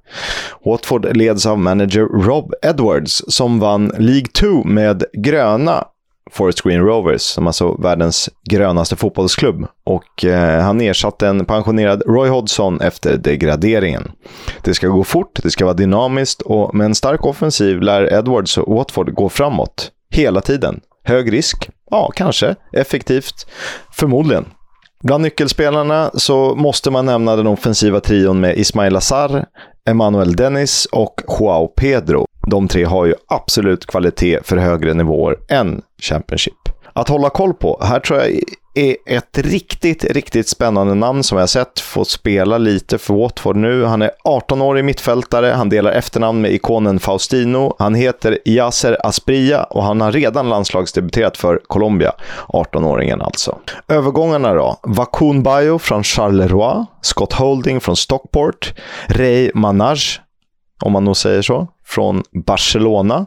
Watford leds av manager Rob Edwards som vann League 2 med gröna Forest Green Rovers, som alltså världens grönaste fotbollsklubb. Och eh, han ersatte en pensionerad Roy Hodgson efter degraderingen. Det ska gå fort, det ska vara dynamiskt och med en stark offensiv lär Edwards och Watford gå framåt. Hela tiden. Hög risk? Ja, kanske. Effektivt? Förmodligen. Bland nyckelspelarna så måste man nämna den offensiva trion med Ismail Azar, Emanuel Dennis och Joao Pedro. De tre har ju absolut kvalitet för högre nivåer än Championship. Att hålla koll på, här tror jag är ett riktigt, riktigt spännande namn som jag sett få spela lite för Watford nu. Han är 18-årig mittfältare, han delar efternamn med ikonen Faustino. Han heter Yasser Aspria och han har redan landslagsdebuterat för Colombia, 18-åringen alltså. Övergångarna då? Vakun Bayo från Charleroi, Scott Holding från Stockport, Ray Manage om man nog säger så, från Barcelona.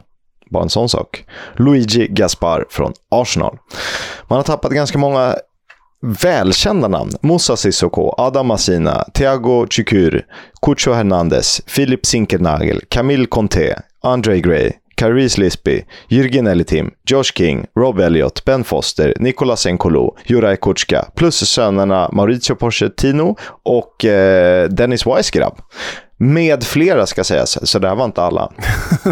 Bara en sån sak. Luigi Gaspar från Arsenal. Man har tappat ganska många välkända namn. Moussa Sissoko, Adam Masina, Thiago Chikur, Cucho Hernandez, Philip Sinkernagel, Camille Conte, Andre Gray, Caris Lisby, Jürgen Elitim, Josh King, Rob Elliott, Ben Foster, Nicolas Enkolo, Juraj Kutschka, plus sönerna Mauricio Pochettino och eh, Dennis Weissgrabb. Med flera ska sägas, så det här var inte alla.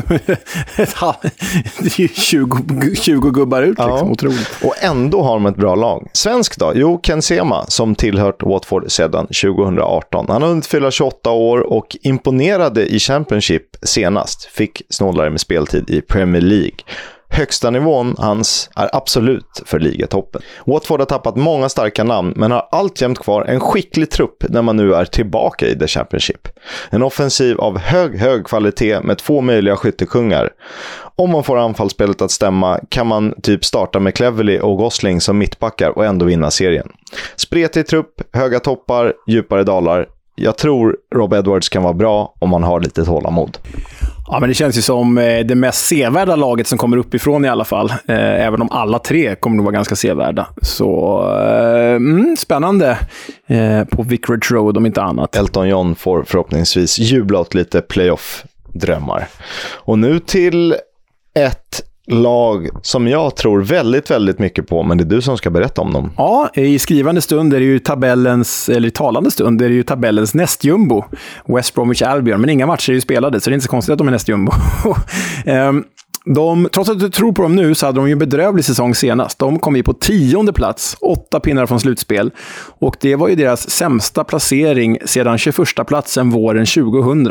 det är ju 20, 20 gubbar ut, liksom. Ja. otroligt. Och ändå har de ett bra lag. Svensk då? Jo, Ken Sema, som tillhört Watford sedan 2018. Han har hunnit fylla 28 år och imponerade i Championship senast. Fick snålare med speltid i Premier League. Högsta nivån hans är absolut för ligatoppen. Watford har tappat många starka namn, men har alltjämt kvar en skicklig trupp när man nu är tillbaka i The Championship. En offensiv av hög, hög kvalitet med två möjliga skyttekungar. Om man får anfallsspelet att stämma kan man typ starta med Cleverly och Gosling som mittbackar och ändå vinna serien. Spretig trupp, höga toppar, djupare dalar. Jag tror Rob Edwards kan vara bra om man har lite tålamod. Ja, men det känns ju som eh, det mest sevärda laget som kommer uppifrån i alla fall. Eh, även om alla tre kommer nog vara ganska sevärda. Så eh, mm, spännande på Vicarage Road om inte annat. Elton John får förhoppningsvis jubla åt lite playoff-drömmar. Och nu till ett lag som jag tror väldigt, väldigt mycket på, men det är du som ska berätta om dem. Ja, i skrivande stund är det ju tabellens, eller i talande stund är det ju tabellens nästjumbo, West Bromwich Albion. Men inga matcher är ju spelade, så det är inte så konstigt att de är nästjumbo. Ehm, de, trots att du tror på dem nu så hade de ju en bedrövlig säsong senast. De kom ju på tionde plats, åtta pinnar från slutspel. Och det var ju deras sämsta placering sedan 21 platsen våren 2000.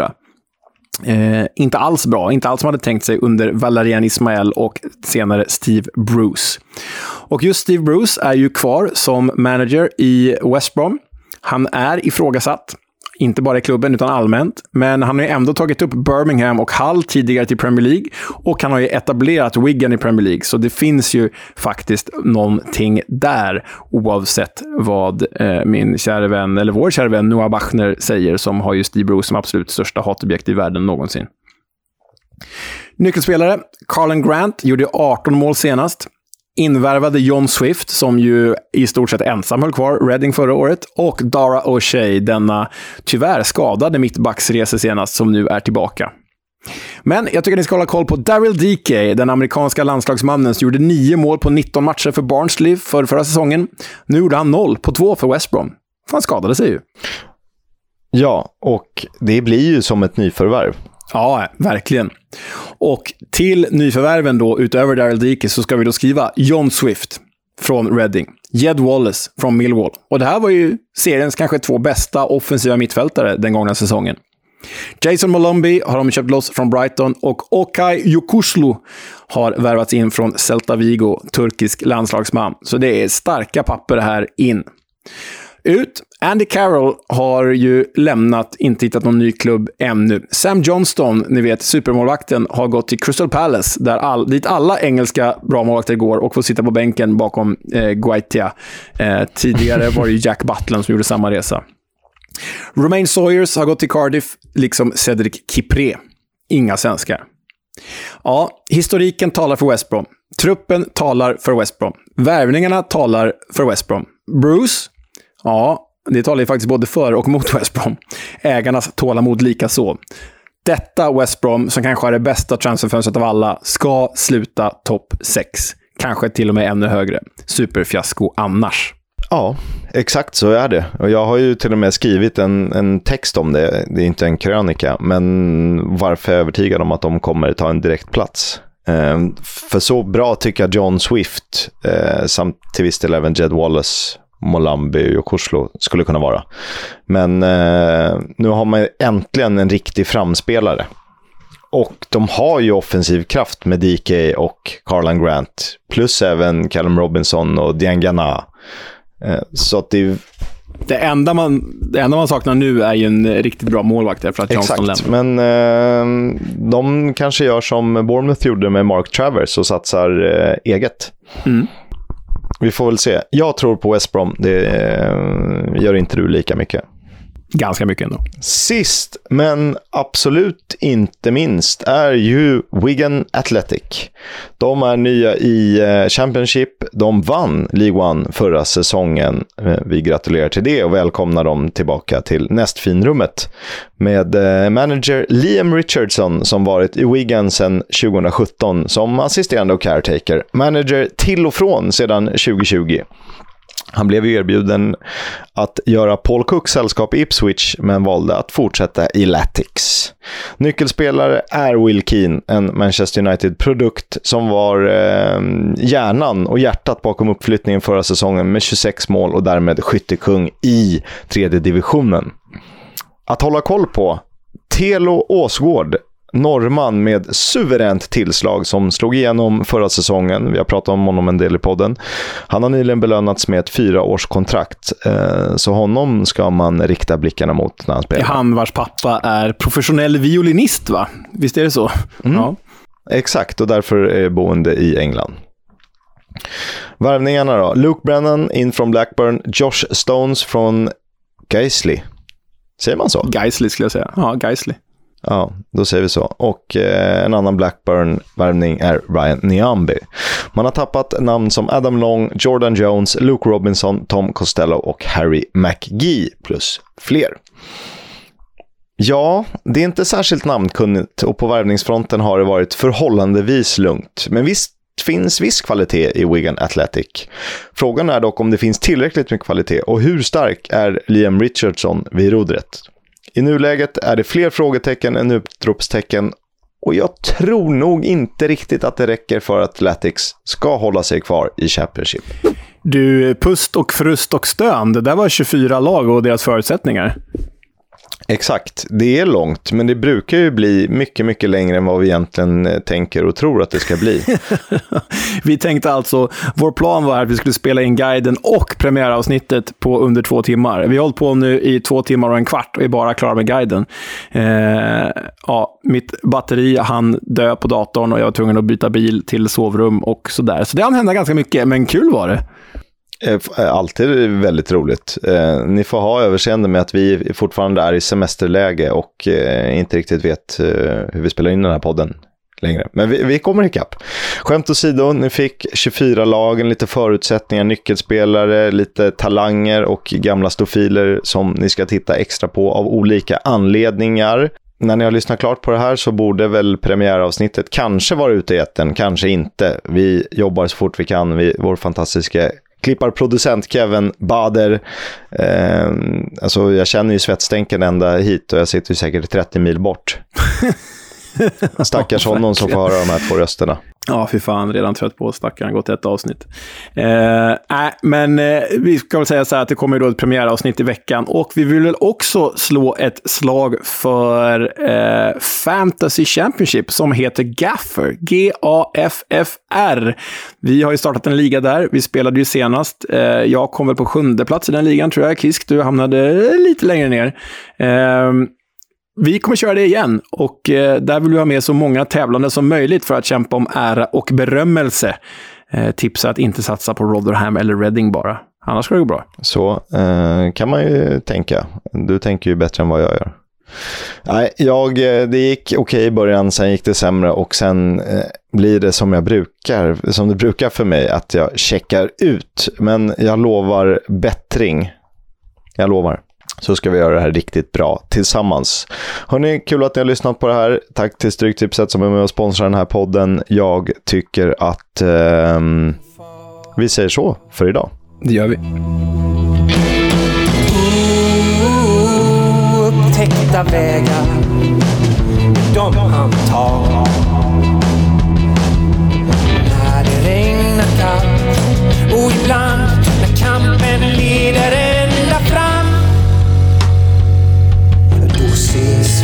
Eh, inte alls bra, inte alls som man hade tänkt sig under Valerian Ismael och senare Steve Bruce. Och just Steve Bruce är ju kvar som manager i West Brom. Han är ifrågasatt inte bara i klubben, utan allmänt. Men han har ju ändå tagit upp Birmingham och Hull tidigare till Premier League. Och han har ju etablerat Wigan i Premier League. Så det finns ju faktiskt någonting där, oavsett vad eh, min kära vän, eller vår kära vän Noah Bachner säger, som har ju Steve Bruce som absolut största hatobjekt i världen någonsin. Nyckelspelare, Carlen Grant, gjorde 18 mål senast invärvade John Swift, som ju i stort sett ensam höll kvar Reading förra året, och Dara O'Shea, denna tyvärr skadade mittbacksrese senast, som nu är tillbaka. Men jag tycker att ni ska hålla koll på Daryl Dike, den amerikanska landslagsmannen som gjorde nio mål på 19 matcher för Barnsley för förra säsongen. Nu gjorde han noll på två för West Brom. Han skadade sig ju. Ja, och det blir ju som ett nyförvärv. Ja, verkligen. Och till nyförvärven då, utöver Daryl Dike, så ska vi då skriva John Swift från Reading. Jed Wallace från Millwall. Och det här var ju seriens kanske två bästa offensiva mittfältare den gångna säsongen. Jason Molombi har de köpt loss från Brighton och Okay Yokuslu har värvats in från Celta Vigo, turkisk landslagsman. Så det är starka papper här in. Ut. Andy Carroll har ju lämnat, inte hittat någon ny klubb ännu. Sam Johnston, ni vet supermålvakten, har gått till Crystal Palace, där all, dit alla engelska bra målvakter går och får sitta på bänken bakom eh, Guaitia. Eh, tidigare var det Jack Butland som gjorde samma resa. Romain Sawyers har gått till Cardiff, liksom Cedric Kipré. Inga svenskar. Ja, historiken talar för West Brom. Truppen talar för West Brom. Värvningarna talar för West Brom. Bruce Ja, det talar ju faktiskt både för och mot West Brom. Ägarnas tålamod lika så. Detta West Brom, som kanske är det bästa transferfönstret av alla, ska sluta topp 6. Kanske till och med ännu högre. Superfiasko annars. Ja, exakt så är det. Och jag har ju till och med skrivit en, en text om det. Det är inte en krönika, men varför jag är övertygad om att de kommer ta en direkt plats. Eh, för så bra tycker jag John Swift, eh, samt till viss del även Jed Wallace, Molambi och Kurslo skulle kunna vara. Men eh, nu har man äntligen en riktig framspelare. Och de har ju offensiv kraft med DK och Carlan Grant. Plus även Callum Robinson och Diangana. Eh, så att det det enda, man, det enda man saknar nu är ju en riktigt bra målvakt för att Johnston Exakt, men eh, de kanske gör som Bournemouth gjorde med Mark Travers och satsar eh, eget. Mm. Vi får väl se. Jag tror på West Brom. Det eh, gör inte du lika mycket. Ganska mycket ändå. Sist, men absolut inte minst, är ju Wigan Athletic. De är nya i eh, Championship. De vann League One förra säsongen. Eh, vi gratulerar till det och välkomnar dem tillbaka till nästfinrummet. Med eh, manager Liam Richardson som varit i Wigan sedan 2017 som assisterande och caretaker. Manager till och från sedan 2020. Han blev erbjuden att göra Paul Cooks sällskap i Ipswich, men valde att fortsätta i Latics. Nyckelspelare är Will Keane, en Manchester United-produkt som var eh, hjärnan och hjärtat bakom uppflyttningen förra säsongen med 26 mål och därmed skyttekung i tredje divisionen. Att hålla koll på Telo Åsgård norrman med suveränt tillslag som slog igenom förra säsongen. Vi har pratat om honom en del i podden. Han har nyligen belönats med ett fyraårskontrakt, eh, så honom ska man rikta blickarna mot när han spelar. Han vars pappa är professionell violinist, va? Visst är det så? Mm. Ja. Exakt, och därför är boende i England. Värvningarna då. Luke Brennan in från Blackburn, Josh Stones från Geisley. Säger man så? Geisley skulle jag säga. Ja, Geisley. Ja, då säger vi så. Och eh, en annan Blackburn-värvning är Ryan Niambi. Man har tappat namn som Adam Long, Jordan Jones, Luke Robinson, Tom Costello och Harry McGee plus fler. Ja, det är inte särskilt namnkunnigt och på värvningsfronten har det varit förhållandevis lugnt. Men visst finns viss kvalitet i Wigan Athletic. Frågan är dock om det finns tillräckligt med kvalitet och hur stark är Liam Richardson vid rodret? I nuläget är det fler frågetecken än utropstecken och jag tror nog inte riktigt att det räcker för att Athletics ska hålla sig kvar i Championship. Du, pust och frust och stön. Det där var 24 lag och deras förutsättningar. Exakt, det är långt, men det brukar ju bli mycket, mycket längre än vad vi egentligen eh, tänker och tror att det ska bli. vi tänkte alltså, vår plan var att vi skulle spela in guiden och premiäravsnittet på under två timmar. Vi har hållit på nu i två timmar och en kvart och är bara klara med guiden. Eh, ja, mitt batteri hann dö på datorn och jag var tvungen att byta bil till sovrum och sådär. Så det hann hända ganska mycket, men kul var det. Eh, eh, alltid väldigt roligt. Eh, ni får ha överseende med att vi fortfarande är i semesterläge och eh, inte riktigt vet hur vi spelar in den här podden längre. Men vi, vi kommer ikapp. Skämt åsido, ni fick 24 lagen, lite förutsättningar, nyckelspelare, lite talanger och gamla stofiler som ni ska titta extra på av olika anledningar. När ni har lyssnat klart på det här så borde väl premiäravsnittet kanske vara ute i etern, kanske inte. Vi jobbar så fort vi kan. Vi, vår fantastiska klipparproducent Kevin Bader. Eh, alltså jag känner ju svettstänken ända hit och jag sitter ju säkert 30 mil bort. Stackars honom som får höra de här två rösterna. Ja, fy fan. Redan trött på stackaren. Gått ett avsnitt. Eh, äh, men eh, vi ska väl säga så här att det kommer då ett premiäravsnitt i veckan. Och vi vill väl också slå ett slag för eh, Fantasy Championship som heter Gaffer. G-A-F-F-R. Vi har ju startat en liga där. Vi spelade ju senast. Eh, jag kom väl på sjunde plats i den ligan tror jag. Kisk, du hamnade lite längre ner. Vi kommer köra det igen och eh, där vill vi ha med så många tävlande som möjligt för att kämpa om ära och berömmelse. Eh, tipsa att inte satsa på Rotherham eller Reading bara. Annars ska det gå bra. Så eh, kan man ju tänka. Du tänker ju bättre än vad jag gör. Nej, jag, eh, det gick okej okay i början, sen gick det sämre och sen eh, blir det som jag brukar, som det brukar för mig, att jag checkar ut. Men jag lovar bättring. Jag lovar så ska vi göra det här riktigt bra tillsammans. Hörni, kul att ni har lyssnat på det här. Tack till Stryktipset som är med och sponsrar den här podden. Jag tycker att eh, vi säger så för idag. Det gör vi. Upptäckta vägar, de han tar.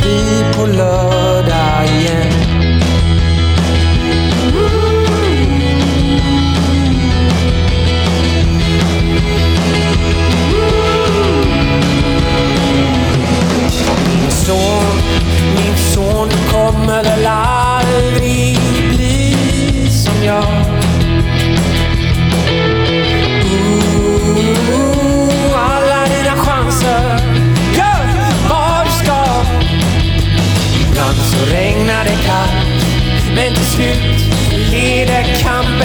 Ses vi på så. Men till slut leder kampen